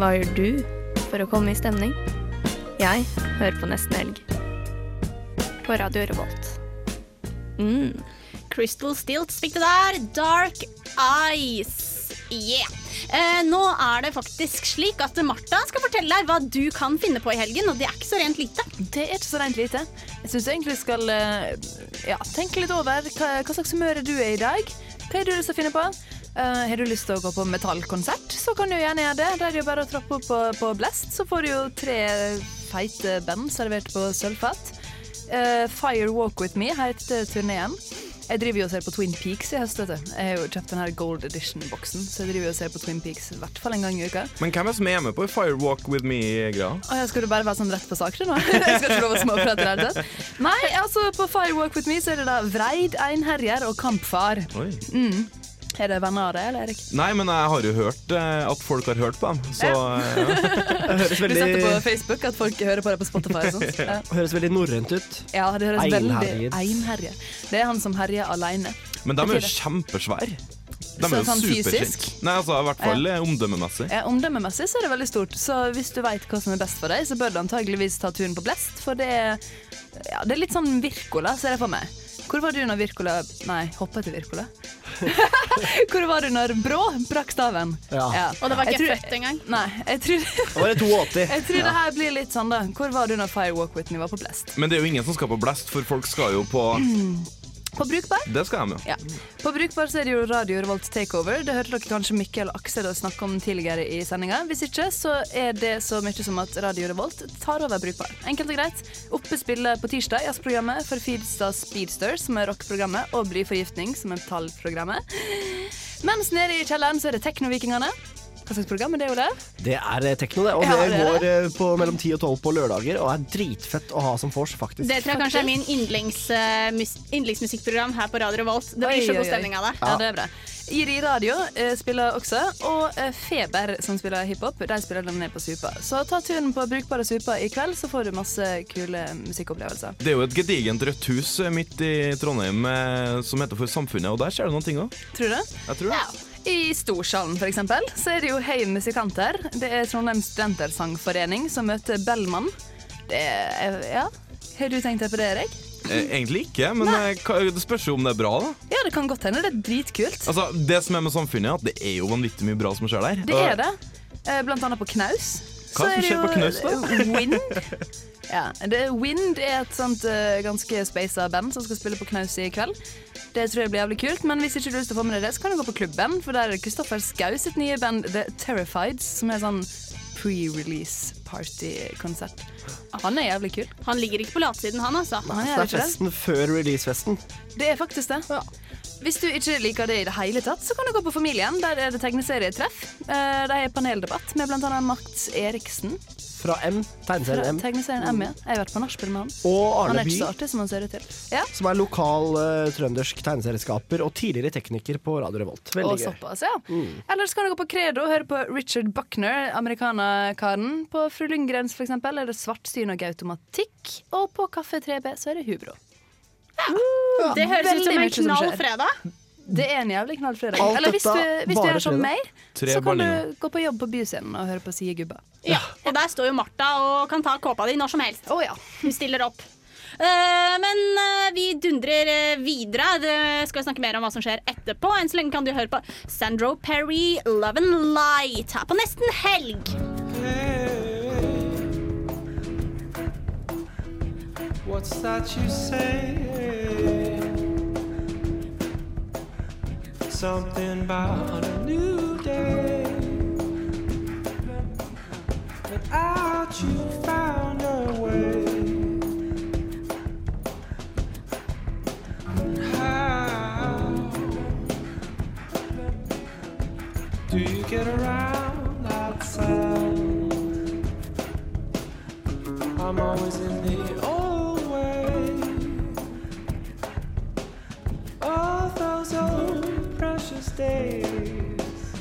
Hva gjør du for å komme i stemning? Jeg hører på Nesten Helg. På Radio Revolt. Mm. Crystal Stilts fikk det der. Dark Eyes. Yeah. Eh, nå er det faktisk slik at Martha skal fortelle deg hva du kan finne på i helgen, og det er ikke så rent lite. Det er ikke så rent lite. Jeg syns egentlig vi skal eh, ja, tenke litt over hva, hva slags humør er du er i dag. Hva har du lyst til å finne på? Uh, har du lyst til å gå på metallkonsert, så kan du gjerne gjøre det. Da er det jo bare å trappe opp på, på Blest, så får du jo tre feite band servert på sølvfat. Uh, Fire Walk With Me heter turneen. Jeg driver jo og ser på Twin Peaks i høst. Jeg har jo kjøpt den her Gold Edition-boksen, så jeg driver jo og ser på Twin Peaks i hvert fall en gang i uka. Men hvem er det som er med på Fire Walk With Me-greia? Å, skal du bare være sånn rett på sak nå? Jeg skal ikke lov å småprate i det hele. Nei, altså på Fire Walk With Me så er det da Vreid, Einherjer og Kampfar. Oi. Mm. Er det venner av det, eller Erik? Nei, men jeg har jo hørt eh, at folk har hørt på dem, så eh, ja. Høres Du setter på Facebook at folk hører på deg på Spotify og sånt. Ja. høres veldig norrønt ut. Ja, det høres veldig Einherje. Det er han som herjer alene. Men de er jo kjempesvære. De er jo sånn fysisk? Nei, altså i hvert fall ja. omdømmemessig. Ja, Omdømmemessig så er det veldig stort, så hvis du veit hva som er best for deg, så bør du antageligvis ta turen på Blest, for det er, ja, det er litt sånn Wirkola, ser jeg for meg. Hvor var du når Wirkola Nei, hoppa til Wirkola? Hvor var du når Brå brakk staven? Ja. Og det var ikke tror- født engang. Nei, jeg tror det var det 82. Jeg tror Ja. det her blir litt sånn, da. Hvor var du når Firewalk Whitney var på Blest? Men det er jo ingen som skal på Blest, for folk skal jo på På Brukbar? Det skal jeg med. Ja. På Brukbar så er det jo Radio Revolt Takeover. Det hørte dere kanskje Mikkel og Aksel snakke om tidligere i sendinga. Hvis ikke, så er det så mye som at Radio Revolt tar over Brukbar. Enkelt og greit. Oppe spiller på tirsdag jazzprogrammet for Feedstad Speedster, som er rockeprogrammet, og Blyforgiftning, som er metallprogrammet. Mens nede i kjelleren så er det Teknovikingene. Hva slags program er det, Olav? Det er eh, tekno, det. Og Ja, det går det. på mellom 10 og 12 på lørdager, og er dritfett å ha som vors, faktisk. Det tror jeg kanskje er min yndlings, uh, mus- yndlingsmusikkprogram her på Radio Revolt. Det Oi, blir så god stemning av det. Ja, det er bra. Iri Radio uh, spiller også, og uh, Feber, som spiller hiphop, de spiller dem ned på Supa. Så ta turen på Brukbare Supa i kveld, så får du masse kule musikkopplevelser. Det er jo et gedigent rødt hus eh, midt i Trondheim eh, som heter For Samfunnet, og der skjer det noen ting òg. Tror du det? Jeg tror det. I Storsalen for eksempel, så er det jo Hei musikanter. Det er Trondheim Studentersangforening som møter Bellman. Det er, ja. Har du tenkt deg på det, Erik? Eh, egentlig ikke, men Nei. det spørs jo om det er bra, da. Ja, det kan godt hende. Det er dritkult. Altså, Det som er med Samfunnet, er at det er jo vanvittig mye bra som skjer der. Det er det. Eh, Blant annet på Knaus. Hva som er det skjer på Knøs, da? eh, Wind. Ja, det, Wind er et sånt uh, ganske spasa band som skal spille på Knaus i kveld. Det tror jeg blir jævlig kult, men hvis ikke du har lyst til å få med deg det, så kan du gå på klubben, for der er Kristoffer Skau sitt nye band The Terrifieds, som er sånn pre-release party-konsert. Han er jævlig kul. Han ligger ikke på latsiden, han altså. Han Det er det. festen før releasefesten. Det er faktisk det. Hvis du ikke liker det i det hele tatt, så kan du gå på Familien. Der er det tegneserietreff. Eh, De har paneldebatt med bl.a. Mats Eriksen. Fra M, tegneserien M. Tegneserien M, ja. Jeg har vært på nachspiel med han. Og Han Arne er ikke så By, artig som han ser ut til. Ja. som er lokal uh, trøndersk tegneserieskaper og tidligere tekniker på Radio Revolt. Veldig Og gøy. såpass, ja. Mm. Eller så kan du gå på Credo og høre på Richard Buckner, amerikanerkaren. På Fru Lundgrens for eksempel, er det Svartsyn og automatikk. Og på Kaffe 3B så er det Hubro. Ja. Det høres ut som en knall fredag. Det er en jævlig knall fredag. Alt Eller hvis du, hvis du er som meg, så kan du gå på jobb på Byscenen og høre på Sie Gubba. Ja, og der står jo Martha og kan ta kåpa di når som helst. Hun stiller opp. Uh, men uh, vi dundrer uh, videre. Det skal vi snakke mer om hva som skjer etterpå. Enn så lenge kan du høre på Sandro Perry, 'Love and Light' her på nesten helg. What's that you say? Something about a new day. Without you found a way. How do you get around outside? I'm always in the those old precious days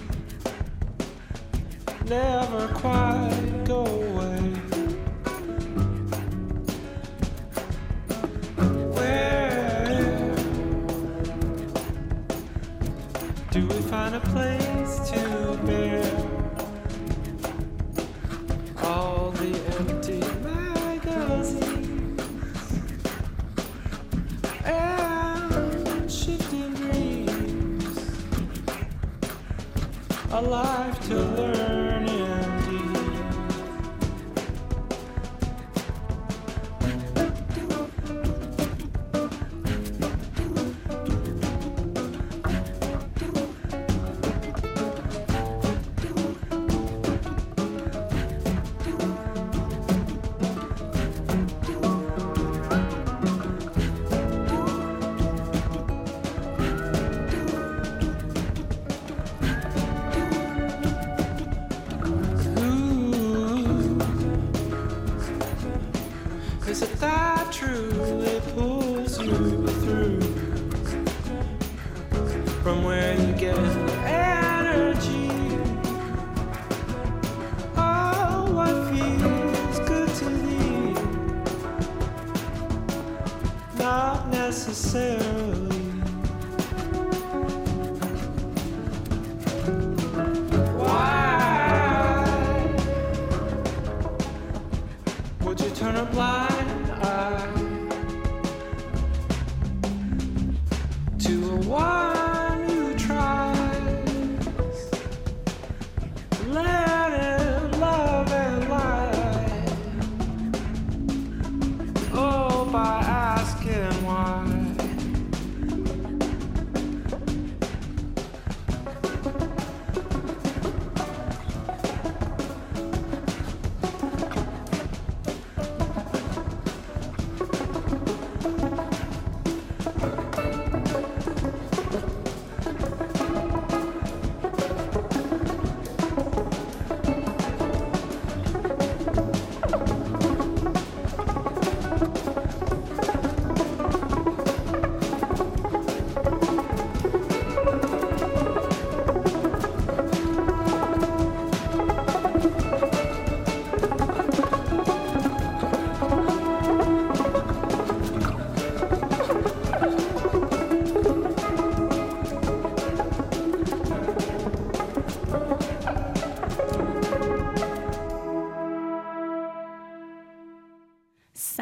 never quite go away. Where do we find a place life to learn.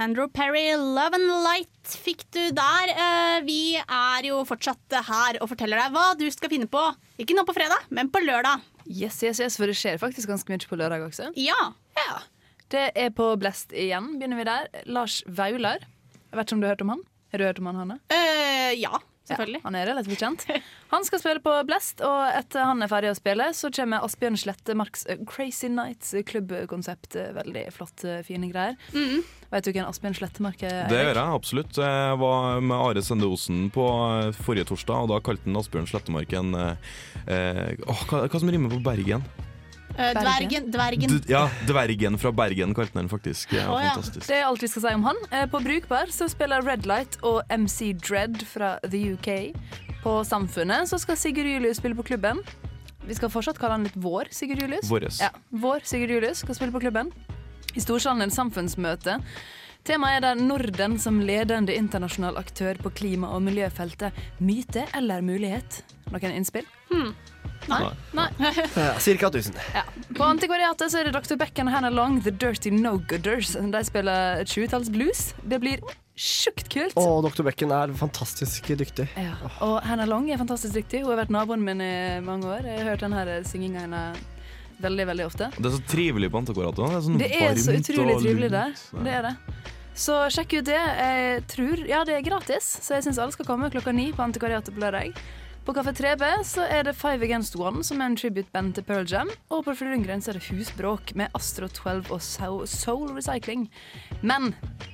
Sandro Perry, 'Love and Light' fikk du der. Eh, Vi er jo fortsatt her og forteller deg hva du skal finne på. Ikke nå på fredag, men på lørdag. Yes, yes, yes, for det skjer faktisk ganske mye på lørdag også. Ja. Det er på Blest igjen. Begynner vi der. Lars Vaular. Jeg vet ikke om du har hørt om han? Har du hørt om han, Hanne? Uh, ja, selvfølgelig. han er relativt kjent. Han skal spille på Blest, og etter han er ferdig å spille, så kommer Asbjørn Slettemarks eh, Crazy Nights klubbkonsept. Veldig flott, eh, fine greier. Vet du hvem Asbjørn Slettemark er? Det gjør jeg absolutt. Jeg var med Are Sende Osen på eh, forrige torsdag, og da kalte han Asbjørn Slettemark en eh, eh, åh, hva, hva som rimer på Bergen? Eh, dvergen. dvergen. Ja, Dvergen fra Bergen kalte han den faktisk. Ja, oh, ja. Fantastisk. Det er alt vi skal si om han. På Brukbar så spiller Red Light og MC Dread fra The UK. På Samfunnet så skal Sigurd Julius spille på klubben. Vi skal fortsatt kalle han litt Vår Sigurd Julius. Våres. Ja, Vår Sigurd Julius skal spille på klubben. I Storsalen det samfunnsmøte. Temaet er der Norden som ledende internasjonal aktør på klima- og miljøfeltet. Myte eller mulighet? Noen innspill? Nei. Nei. Cirka 1000. Ja. På Antikvariatet så er det Dr. Beck and Hannah Long, The Dirty No-Gooders. De spiller 20-talls blues. Det blir sjukt kult. Og Dr. Becken er fantastisk dyktig. Ja. Og Hannah Long er fantastisk dyktig. Hun har vært naboen min i mange år. Jeg har hørt denne synginga hennes veldig, veldig ofte. Det er så trivelig på Antakorato. Det er, sånn Det er så utrolig trivelig der. Det er det. Så sjekk ut det. Jeg tror Ja, det er gratis, så jeg syns alle skal komme klokka ni på Antikvariatet på lørdag. På Kafé 3B så er det Five Against One, som er en tribute-band til Pearl Jam. Og på Fru Lundgren så er det Husbråk med Astro 12 og Soul, Recycling. Men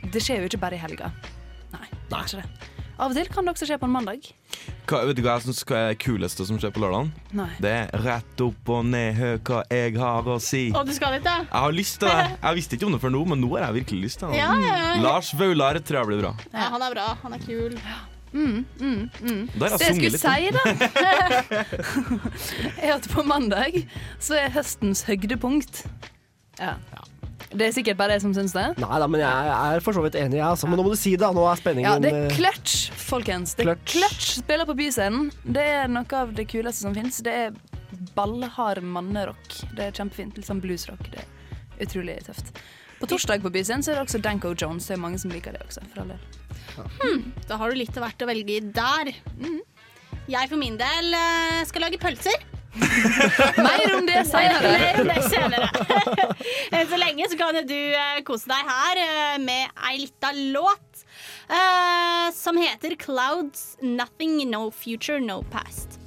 det skjer jo ikke bare i helga. Nei, det er ikke det. Av og til kan det også skje på en mandag. Hva, vet du hva jeg syns er det kuleste som skjer på lørdagen? Nei. Det er rett opp og ned, hør hva jeg har å si. Og du skal dit, ja? Jeg har lyst til det. Jeg visste ikke om det før nå, men nå har jeg virkelig lyst til det. Ja, ja, ja. Lars Vaular tror jeg blir bra. Ja, han er bra. Han er kul. Mm, mm, mm. Det jeg skulle si, da, er at på mandag så er høstens høydepunkt. Ja. Det er sikkert bare jeg som syns det. Nei da, men jeg er for så vidt enig. Altså. Men nå må du si det. Nå er spenningen Ja, det er eh, Clutch, folkens. Det er Clutch spiller på Byscenen. Det er noe av det kuleste som fins. Det er ballhard mannerock. Det er kjempefint. Litt sånn bluesrock. Det er utrolig tøft. På torsdag på Byscenen så er det også Danko Jones. Det er mange som liker det også. For all del. Hmm, da har du litt av hvert å velge i der. Mm. Jeg for min del eh, skal lage pølser. Mer om det senere. Mer om det senere. Enn så lenge så kan du eh, kose deg her eh, med ei lita låt eh, som heter 'Clouds Nothing No Future No Past'.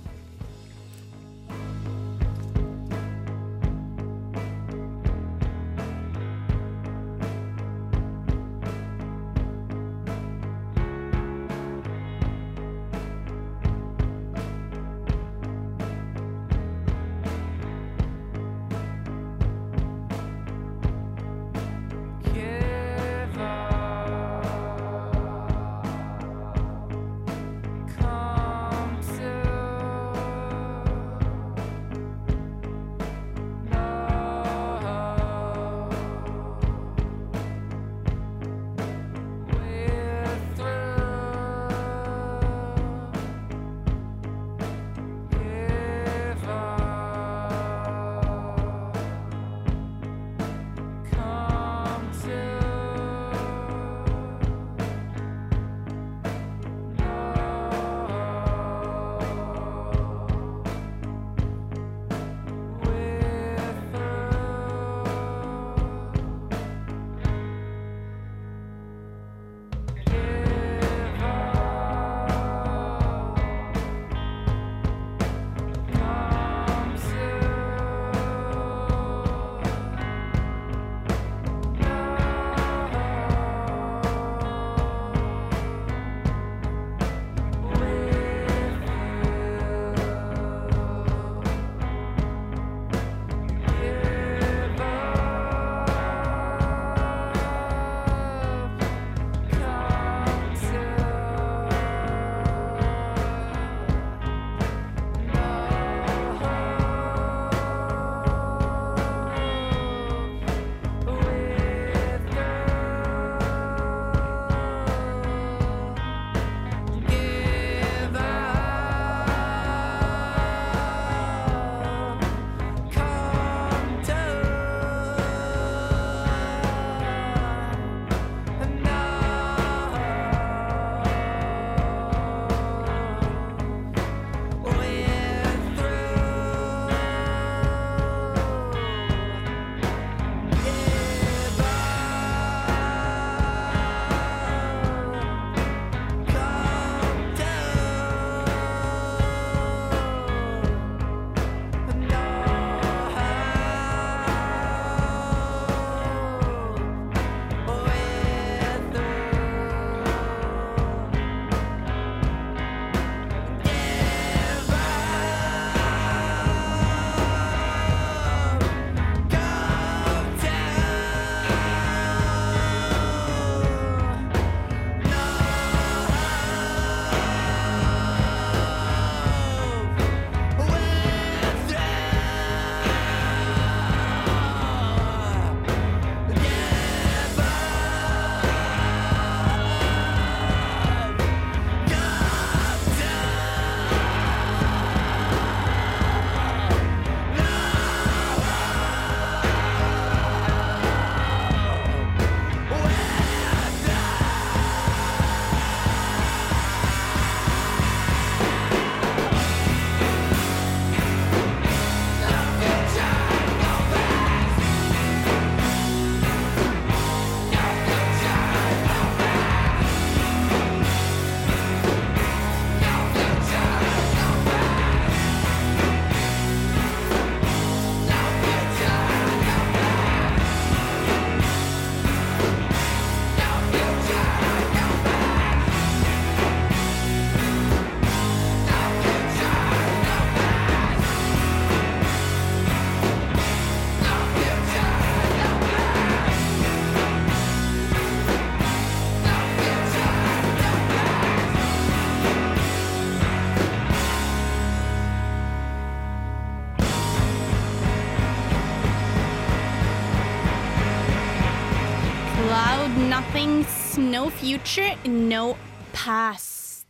Future, No Past.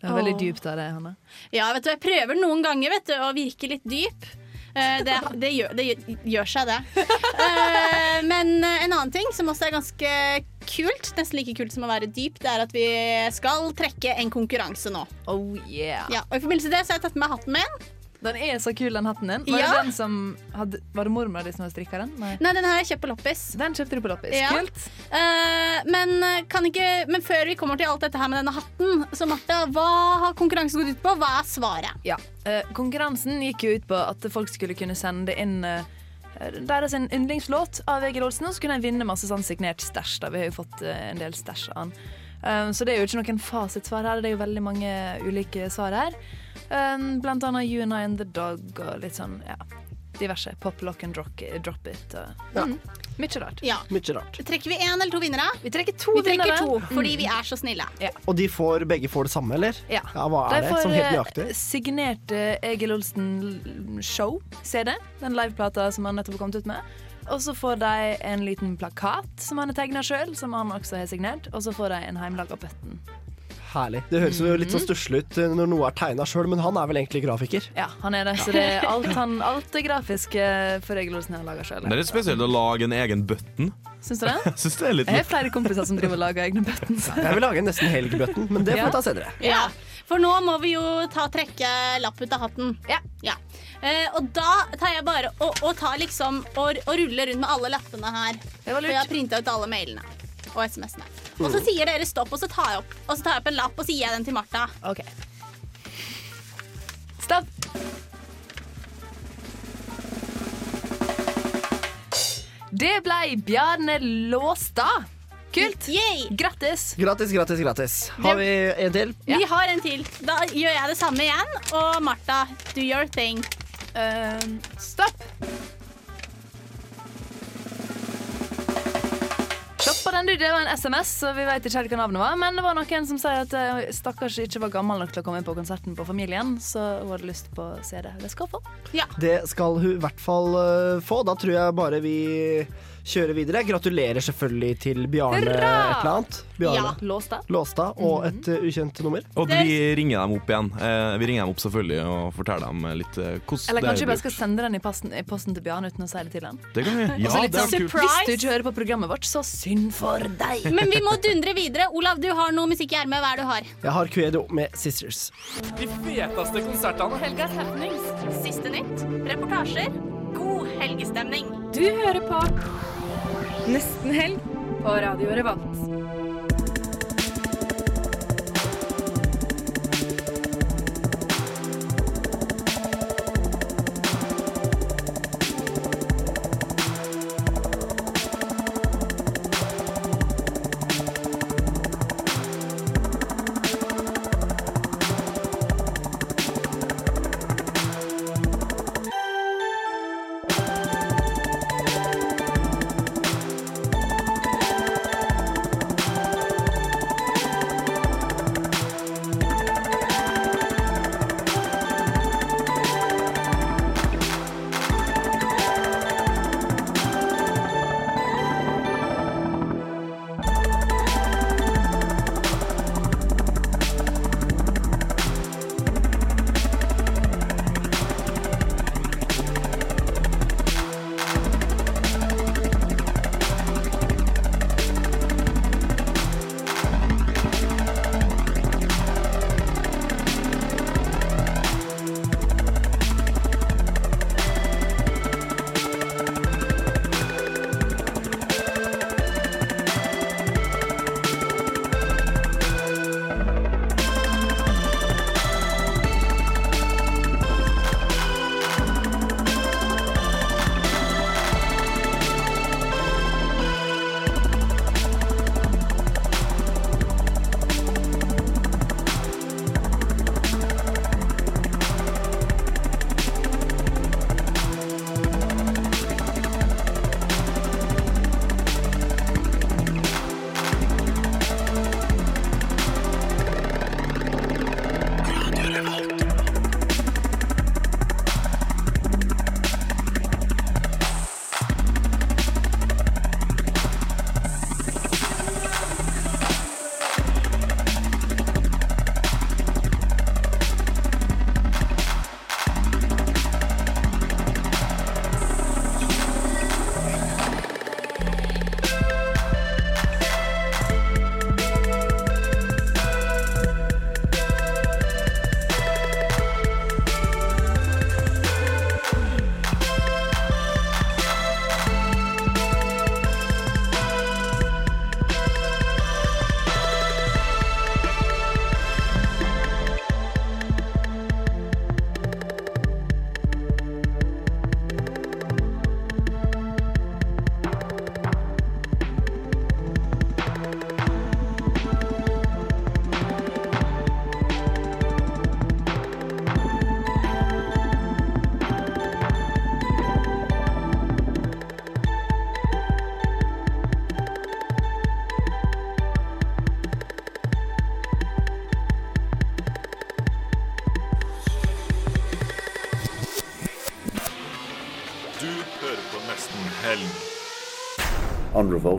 Det er veldig oh. dypt av det, Hanne. Ja, vet du, jeg prøver noen ganger vet du, å virke litt dyp. Eh, det, det, gjør, det gjør- seg, det. Eh, men en annen ting som også er ganske kult, nesten like kult som å være dyp, det er at vi skal trekke en konkurranse nå. Oh yeah. Ja, og I forbindelse med det så har jeg tatt med hatten min. Den er så kul, den hatten din. Var Ja. det den som hadde, Var det mormora di som hadde strikka den? Nei. Nei, den har jeg kjøpt på loppis. Den kjøpte du på loppis. Ja. Kult. Uh, men, eh, kan ikke, men før vi kommer til alt dette her med denne hatten, så Martha, hva har konkurransen gått ut på? Hva er svaret? Ja. Uh, konkurransen gikk jo ut på at folk skulle kunne sende inn uh, deres en yndlingslåt av Egil Olsen, og så kunne jeg vinne masse sånn signert stæsj. Vi har jo fått en del stæsj av han. Så det er jo ikke noen fasitsvar her. Det er jo veldig mange ulike svar her. Um, blant annet You and I and the Dog og litt sånn, ja. Diverse. Pop, lock and drop, drop it. Og, Ja. mm, mye rart. Ja. Rart. Trekker vi én eller to vinnere? Vi trekker to vi trekker to, fordi Mm. vi er så snille. Og de får, begge får det samme, eller? Ja. hva er De det? får Sånn helt eh, nøyaktig? signert eh, Egil Olsen Show, CD. Den liveplata som han nettopp har kommet ut med. Og så får de en liten plakat som han har tegna sjøl, som han også har signert. Og så får de en heimelaga button. Herlig. Det høres jo litt sånn stusslig ut eh, når noe er tegna sjøl, men han er vel egentlig grafiker? Ja, han er det. Så det er alt, han, alt det grafiske for Egil Olsen har laga sjøl. Det er litt spesielt å lage en egen button. Syns du det? Jeg synes det er litt Jeg har flere kompiser som driver og lager egne buttons. Jeg vil lage en nesten helg-button, men det får vi ta senere. Ja, For nå må vi jo ta trekke lapp ut av hatten. Ja. Eh, og da tar jeg bare og, og tar liksom og, og ruller rundt med alle lappene her. For jeg har printa ut alle mailene og SMS-ene. Og så sier dere stopp, og så tar jeg opp Og så tar jeg opp en lapp og så gir jeg den til Martha. Ok. Stopp. Det ble Bjarne Låstad. Kult. Grattis. Grattis, grattis, grattis. Har vi en til? Vi har en til. Da gjør jeg det samme igjen. Og Martha, do your thing. Uh, Stopp på den, du. Det var en SMS, så vi vet ikke helt hva navnet var. Men det var noen som sier at eh, stakkars ikke var gammel nok til å komme på konserten på Familien, så hun hadde lyst på CD. Det skal hun få. Det skal hun i hvert fall eh, få. Da tror jeg bare vi kjører videre. Gratulerer selvfølgelig til Bjarne et eller annet. Bjarne Låstad. Låstad og et uh, ukjent nummer. Og vi ringer dem opp igjen. Eh, vi ringer dem opp selvfølgelig og forteller dem litt eh, hvordan Eller kanskje vi bare skal sende den i posten, i posten til Bjarne uten å si det til han. Det kan vi. Ja, litt det er sånn, kult. Hvis du ikke hører på programmet vårt, så synd for deg. Men vi må dundre videre. Olav, du har noe musikk i ermet. Hva er det du har? Jeg har Cuedo med Sisters. De feteste konsertene. Helgas happenings. Siste nytt. Reportasjer. God helgestemning. Du hører på Nesten helg på Radio Revolt.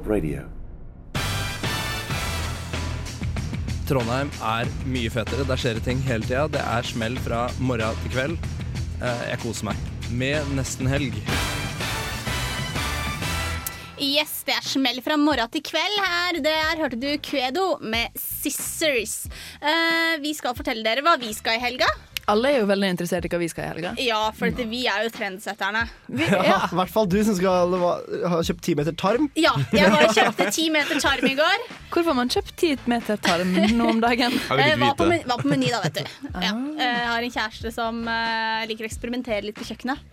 Radio. Trondheim er mye fetere. Der skjer det ting hele tida. Det er smell fra morgen til kveld. Eh, Jeg koser meg. Med nesten helg. Yes, det er smell fra morgen til kveld her. Der hørte du Kvedo med Scissors. Uh, vi skal fortelle dere hva vi skal i helga. Alle er jo veldig interessert i hva vi skal i helga. Ja, for dette, vi er jo trendsetterne. Ja, I hvert fall du som skal ha kjøpt ti meter tarm. Ja, jeg bare kjøpte ti meter tarm i går. Hvorfor har man kjøpt ti meter tarm nå om dagen? Jeg var, på, men- var på Meny, da, vet du. Ja. Eh, Jeg har en kjæreste som eh, liker å eksperimentere litt på kjøkkenet.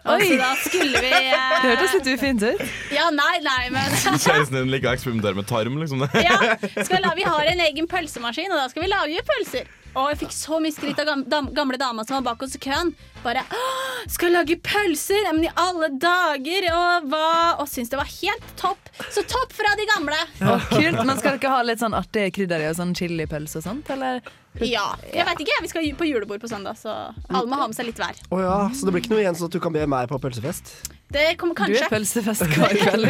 Og Oi. så da skulle vi eh, Det hørtes litt ufint ut. Ja, nei, nei, men Kjæresten din liker å eksperimentere med tarm, liksom. ja, skal la, Vi har en egen pølsemaskin, og da skal vi lage pølser. Og jeg fikk så mye skryt av gam, dam, gamle dama som var bak oss i køen. Bare «Åh, 'Skal lage pølser?' Ja, Men i alle dager! Og, hva, og syntes det var helt topp. Så topp fra de gamle. Å, kult, Men skal dere ha litt sånn artig krydder i og sånn chilipølse og sånt, eller? Ja. Jeg vet ikke, vi skal på julebord på søndag, så alle må ha med seg litt hver. Oh, ja, Så det blir ikke noe igjen sånn at du kan be meg på pølsefest? Det kommer kanskje. Du er pølsefest hver kveld.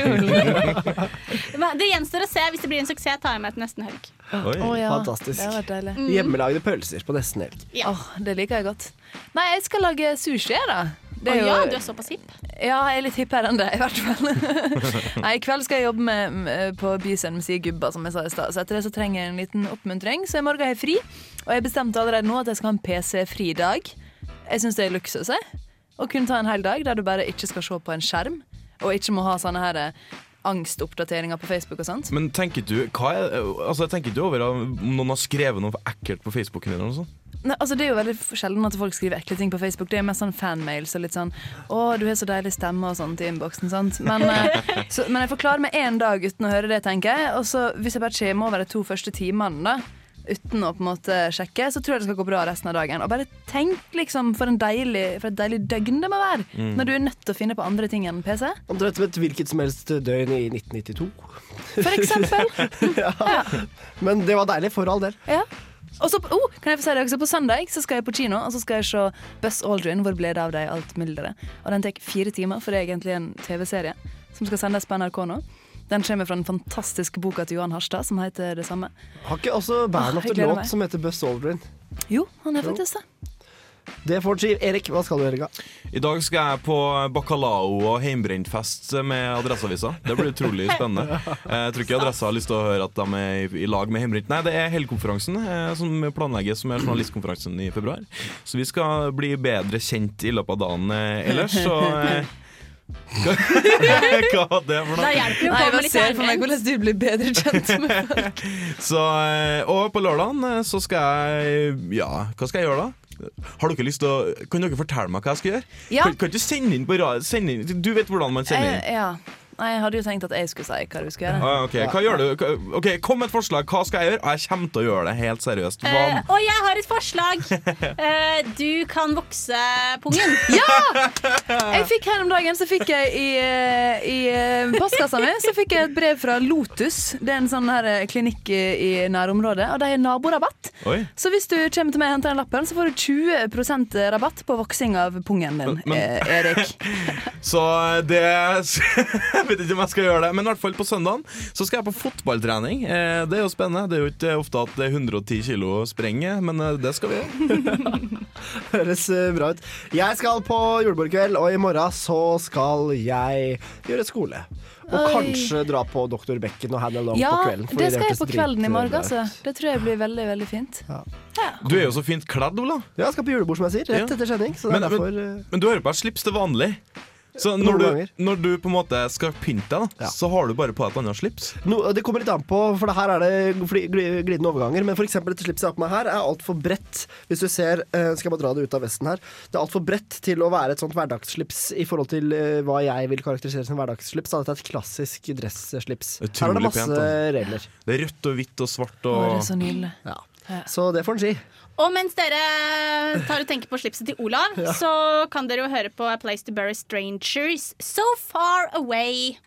Det gjenstår å se. Hvis det blir en suksess, tar jeg med til nesten helg. Oh, ja, Fantastisk. det. Mm. Hjemmelagde pølser på nesten helg. Åh, det liker jeg godt. Nei, jeg skal lage sushi, da. oh, ja, du er såpass hipp. Ja, jeg er litt hippere enn det, i hvert fall. Nei, I kveld skal jeg jobbe med, med, på Byscenen med Sige Gubba, som jeg sa i stad. Så etter det så trenger jeg en liten oppmuntring. Så i morgen har jeg fri. Og jeg bestemte allerede nå at jeg skal ha en PC-fri dag. Jeg syns det er luksus, jeg. Å kunne ta en hel dag der du bare ikke skal se på en skjerm, og ikke må ha sånne her eh, angstoppdateringer på Facebook og sånt. Men tenker du, hva er, altså, tenker du over om noen har skrevet noe ekkelt på Facebooken din? eller noe sånt? Nei, altså Det er jo veldig sjelden at folk skriver ekle ting på Facebook. Det er mest sånn fanmails og litt sånn 'Å, du har så deilig stemme' og sånt i innboksen. sant? Men, eh, så, men jeg får klare meg én dag uten å høre det, tenker jeg. Og så hvis jeg bare kommer over de to første timene da uten å på en måte sjekke, så tror jeg det skal gå bra resten av dagen. Og bare tenk liksom for, en deilig, for et deilig døgn det må være, Mm. når du er nødt til å finne på andre ting enn PC. Omtrent som et hvilket som helst døgn i 1992. For eksempel. ja. Men det var deilig, for all del. Ja. Og så, oh, kan jeg få si det også, På søndag så skal jeg på kino og så skal jeg se Buzz Aldrin, hvor ble det av deg alt mylderet. Og Den tar fire timer, for det er egentlig en TV-serie som skal sendes på NRK nå. Den kommer fra den fantastiske boka til Johan Harstad, som heter det samme. Har ikke også Bernhoft en låt som heter Buzz Aldrin? Jo, han er faktisk det. Det får si. Erik, hva skal du i helga? I dag skal jeg på bacalao og heimbrentfest med Adresseavisa. Det blir utrolig spennende. Eh, Jeg tror ikke Adressa har lyst til å høre at de er i- lag med heimbrent. Nei, det er helgekonferansen eh, som planlegges, som er journalistkonferansen i februar. Så vi skal bli bedre kjent i løpet av dagen eh, ellers, så hva, hva var det for noe? Nei, jeg litt ser for meg hvordan du blir bedre kjent med folk. Så, eh, og på lørdagen eh, så skal jeg Ja, hva skal jeg gjøre da? Har dere lyst til å Kan dere fortelle meg hva jeg skal gjøre? Ja. Kan, kan du sende inn på radio inn, Du vet hvordan man sender inn? Eh, ja. Nei, jeg hadde jo tenkt at jeg skulle si hva du skulle gjøre. Ah, ok, hva gjør du? Ok, Kom med et forslag. Hva skal jeg gjøre? Jeg kommer til å gjøre det helt seriøst. Hva? Eh, og jeg har et forslag. Eh, du kan vokse pungen. ja! Jeg fikk Her om dagen så fikk jeg i, eh, i postkassa mi Så fikk jeg et brev fra Lotus. Det er en sånn her klinikk i, nærområdet, og de har naborabatt. Oi. Så hvis du kommer til meg og henter den lappen, så får du 20% rabatt på voksing av pungen din, Men- men. Erik. Så det vet ikke om jeg skal gjøre det. Men i hvert fall på søndagen så skal jeg på fotballtrening. Eh, Det er jo spennende. Det er jo ikke ofte at det er 110 kilo sprenger, men eh, det skal vi gjøre. Høres eh, bra ut. Jeg skal på julebordkveld, og i morgen så skal jeg gjøre skole. Og Oi. kanskje dra på Dr. Becken og Hannah Long Ja, på kvelden. Ja, det skal jeg på kvelden i morgen. Altså. Det tror jeg blir veldig veldig fint. Du er jo så fint kledd, Ola. Ja, jeg skal på julebord, som jeg sier. Rett etter sending. Så det Men, er derfor men, men du hører på jeg slips til vanlig. Så når du, når du på en måte skal pynte deg, da, så har du bare på et annet slips. No, det kommer litt an på, for det her er det glidende overganger. Men eksempel dette slipset jeg har på meg her, er altfor bredt. Hvis du ser, eh, skal jeg bare dra det ut av vesten her. Det er altfor bredt til å være et sånt hverdagsslips i forhold til eh, hva jeg vil karakterisere som hverdagsslips. Da. Dette er et klassisk dresslips. Her er det masse pent. regler. Det er rødt og hvitt og svart Å, og det er så nydelig. Ja. Så det får en si. Og mens dere tar og tenker på slipset til Olav, Ja. så kan dere jo høre på A Place to Bury Strangers, So Far Away.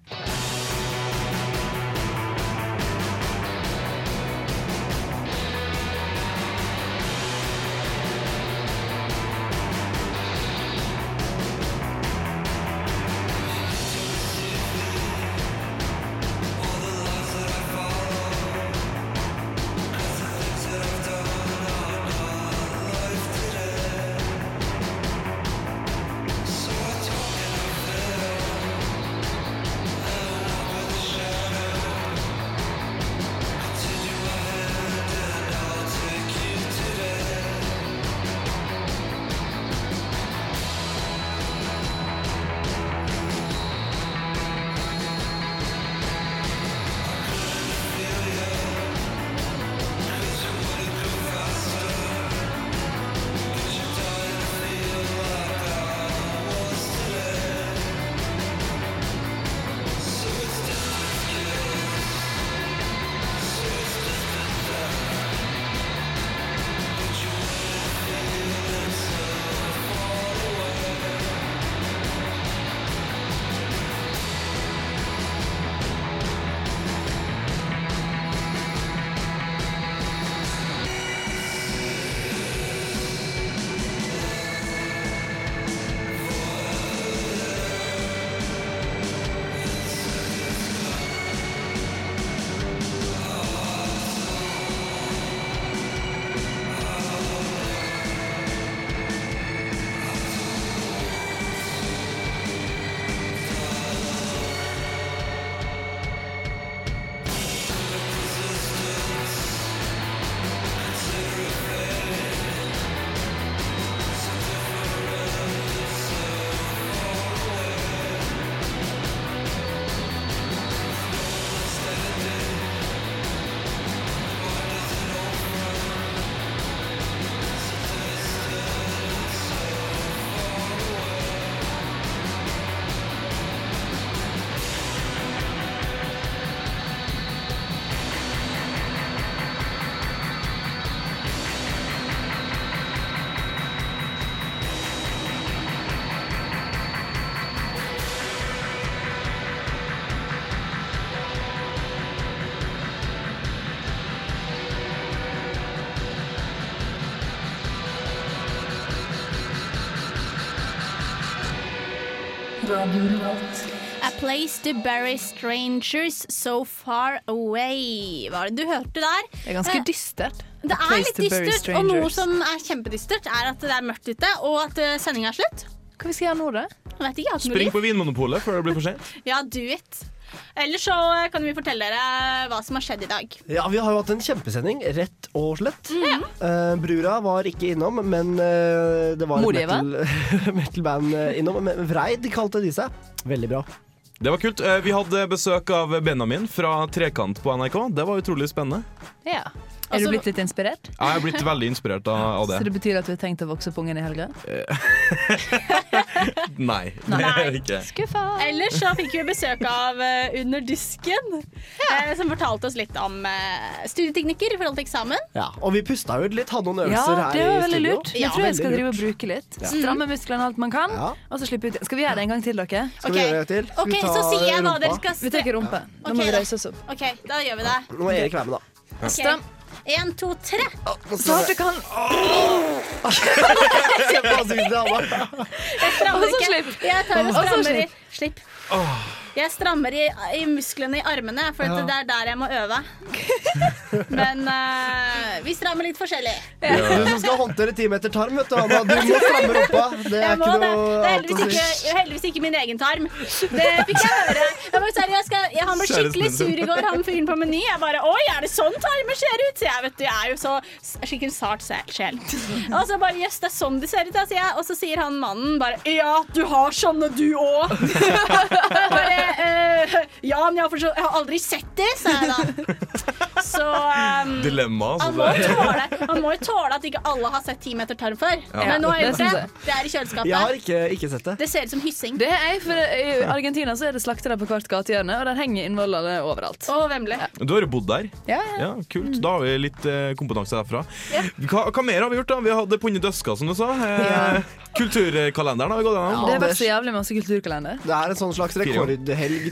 A place to bury strangers so far away. Hva var det du hørte der? Det er ganske Eh, dystert. Det er litt dystert, og noe som er kjempedystert, er at det er mørkt ute, og at sendinga er slutt. Hva skal vi gjøre nå, da? Ikke, Spring på Vinmonopolet før det blir for sent. Ja, do it. Ellers så kan vi fortelle dere hva som har skjedd i dag. Ja, Vi har jo hatt en kjempesending, rett og slett. Mm. Uh, Brura var ikke innom, men uh, det var et Modige metal- metal-band eh, innom. Men Vreid kalte de seg. Veldig bra. Det var kult. Uh, Vi hadde besøk av Benjamin fra Trekant på NRK. Det var utrolig spennende. Ja. Er du blitt litt inspirert? Ja, Jeg er blitt veldig inspirert av, av Så det det. betyr at du har tenkt å vokse opp ungen i helga? Nei, det er det ikke. Skuffa. Ellers så fikk vi besøk av eh, Under disken, eh, som fortalte oss litt om uh, studieteknikker i forhold til eksamen. Ja, Og vi pusta ut litt, hadde noen Ja, øvelser her det var i veldig studio. lurt. Jeg tror jeg skal veldig drive og bruke litt. Ja. Stramme musklene alt man kan, og så slippe ut. Skal vi gjøre det en gang til, dere? Skal vi gjøre det til? Skal Ok, vi ta så sier jeg hva rumpa? dere skal Vi trekker rumpe. Nå Ok, må vi da. reise oss opp. OK, da gjør vi det. Nå må Erik være med, da. Ok. Stram. En, to, tre. Så hardt du kan. Jeg strammer ikke. Jeg tar og Og strammer i slipp. Jeg strammer i, i musklene i armene, for Ja. det er der jeg må øve. Men uh, vi strammer litt forskjellig. Du som skal håndtere ti meter tarm, vet du, Anna. Du må stramme rumpa. Det er ikke det. noe Det er heldigvis ikke, heldigvis ikke min egen tarm. Det fikk jeg høre. Jeg seriøs, jeg skal, jeg, han ble skikkelig sur i går, han fyren på Meny. Jeg bare Oi, er det sånn tarmer ser ut? Så jeg vet du, jeg er jo så skikkelig sart sjel. Og så bare Jøss, det er sånn de ser ut, sier jeg. Og så sier han mannen bare Ja, du har sånne, du òg. bare eh, Jan, jeg har, jeg har aldri sett det, sa jeg da. Så um, Dilemma. han Altså, må, jo tåle, han må jo tåle at ikke alle har sett ti meter tarm før. Ja. Men nå har jeg Det gjort det. Det er i kjøleskapet. Jeg har ikke, ikke sett det. Det ser ut som hyssing. Det er jeg, for I Argentina så er det slaktere på hvert gatehjørne, og der henger innvollene overalt. Og vemmelig. Du har jo bodd der. Ja, ja. Ja, kult. Da har vi litt eh, kompetanse derfra. Hva, hva mer har vi gjort? da? Vi hadde Punne Døska, som du sa. Eh, Kulturkalenderen har vi gått gjennom. Det har vært så jævlig masse kulturkalender. Det er en sånn slags rekordhelg,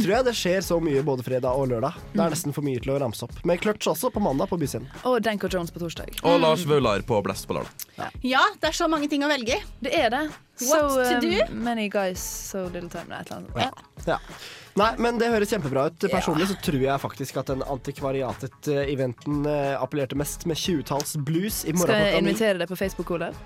tror jeg. Det skjer så mye både fredag og lørdag. Det Mm. er nesten for mye til å ramse opp. Men Clutch også på mandag på Byscenen. Og Danko Jones på torsdag. Og Lars Vaular på Blast på lørdag. Ja, det er så mange ting å velge i. Det er det. What so to do? um, many guys, so little time. Nei, et eller annet. Ja. Ja. Nei, men det høres kjempebra ut. Personlig så tror jeg faktisk at den antikvariatet-eventen eh, appellerte mest med 20-talls blues i morgen Skal jeg invitere deg på Facebook, Olav?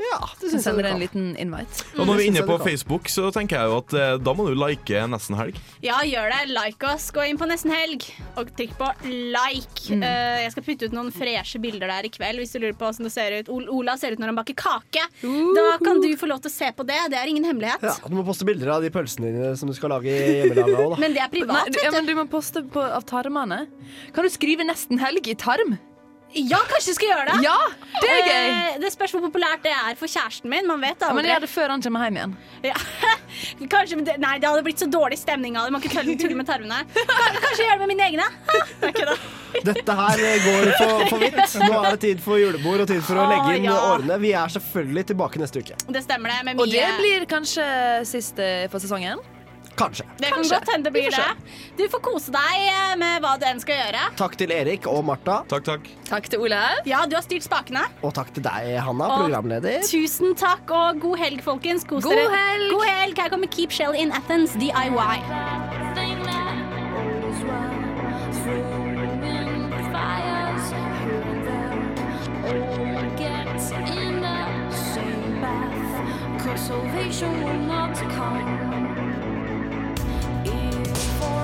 Ja, det syns jeg sender du kan. en liten invite. Og når vi er inne på. Facebook, så tenker jeg jo at eh, da må du like Nesten Helg. Ja, gjør det. Like oss. Gå inn på Nesten Helg og trykk på like. Mm. Eh, jeg skal putte ut noen freshe bilder der i kveld hvis du lurer på hvordan det ser ut. Ol Ola ser ut når han baker kake. Da kan du få lov til å se på det. Det er ingen hemmelighet. Ja, du må poste bilder av de pølsene dine som du skal lage i hjemmelaget òg, da. Men det er privat, Nei, du, ja, vet men du må poste på, av tarmene. Kan du skrive 'nesten helg' i tarm? Ja, kanskje du skal gjøre det. Ja, det er gøy! Eh, det spørs hvor populært det er for kjæresten min. Man vet aldri. men gjør det før han kommer hjem igjen. Ja. Kanskje, men det, nei, det hadde blitt så dårlig stemning av det. Man kan ikke tulle- tulle med tarmene. Kan- Kanskje gjøre det med mine egne. Ikke det. Dette her eh, går for, for vidt. Nå er det tid for julebord og tid for å Å, legge inn ja. årene. Vi er selvfølgelig tilbake neste uke. Det stemmer det. Med Og det blir kanskje siste for sesongen? Kanskje. Det kan Kanskje. godt hende det blir det. Du får kose deg eh, med hva du enn skal gjøre. Takk til Erik og Martha. Takk, takk. Takk til Olav. Ja, du har styrt spakene. Og takk til deg, Hanna, Og programleder. Tusen takk, og god helg, folkens. Kos God dere. helg! God helg. Her kommer Keep Shell in Athens, DIY. Salvation will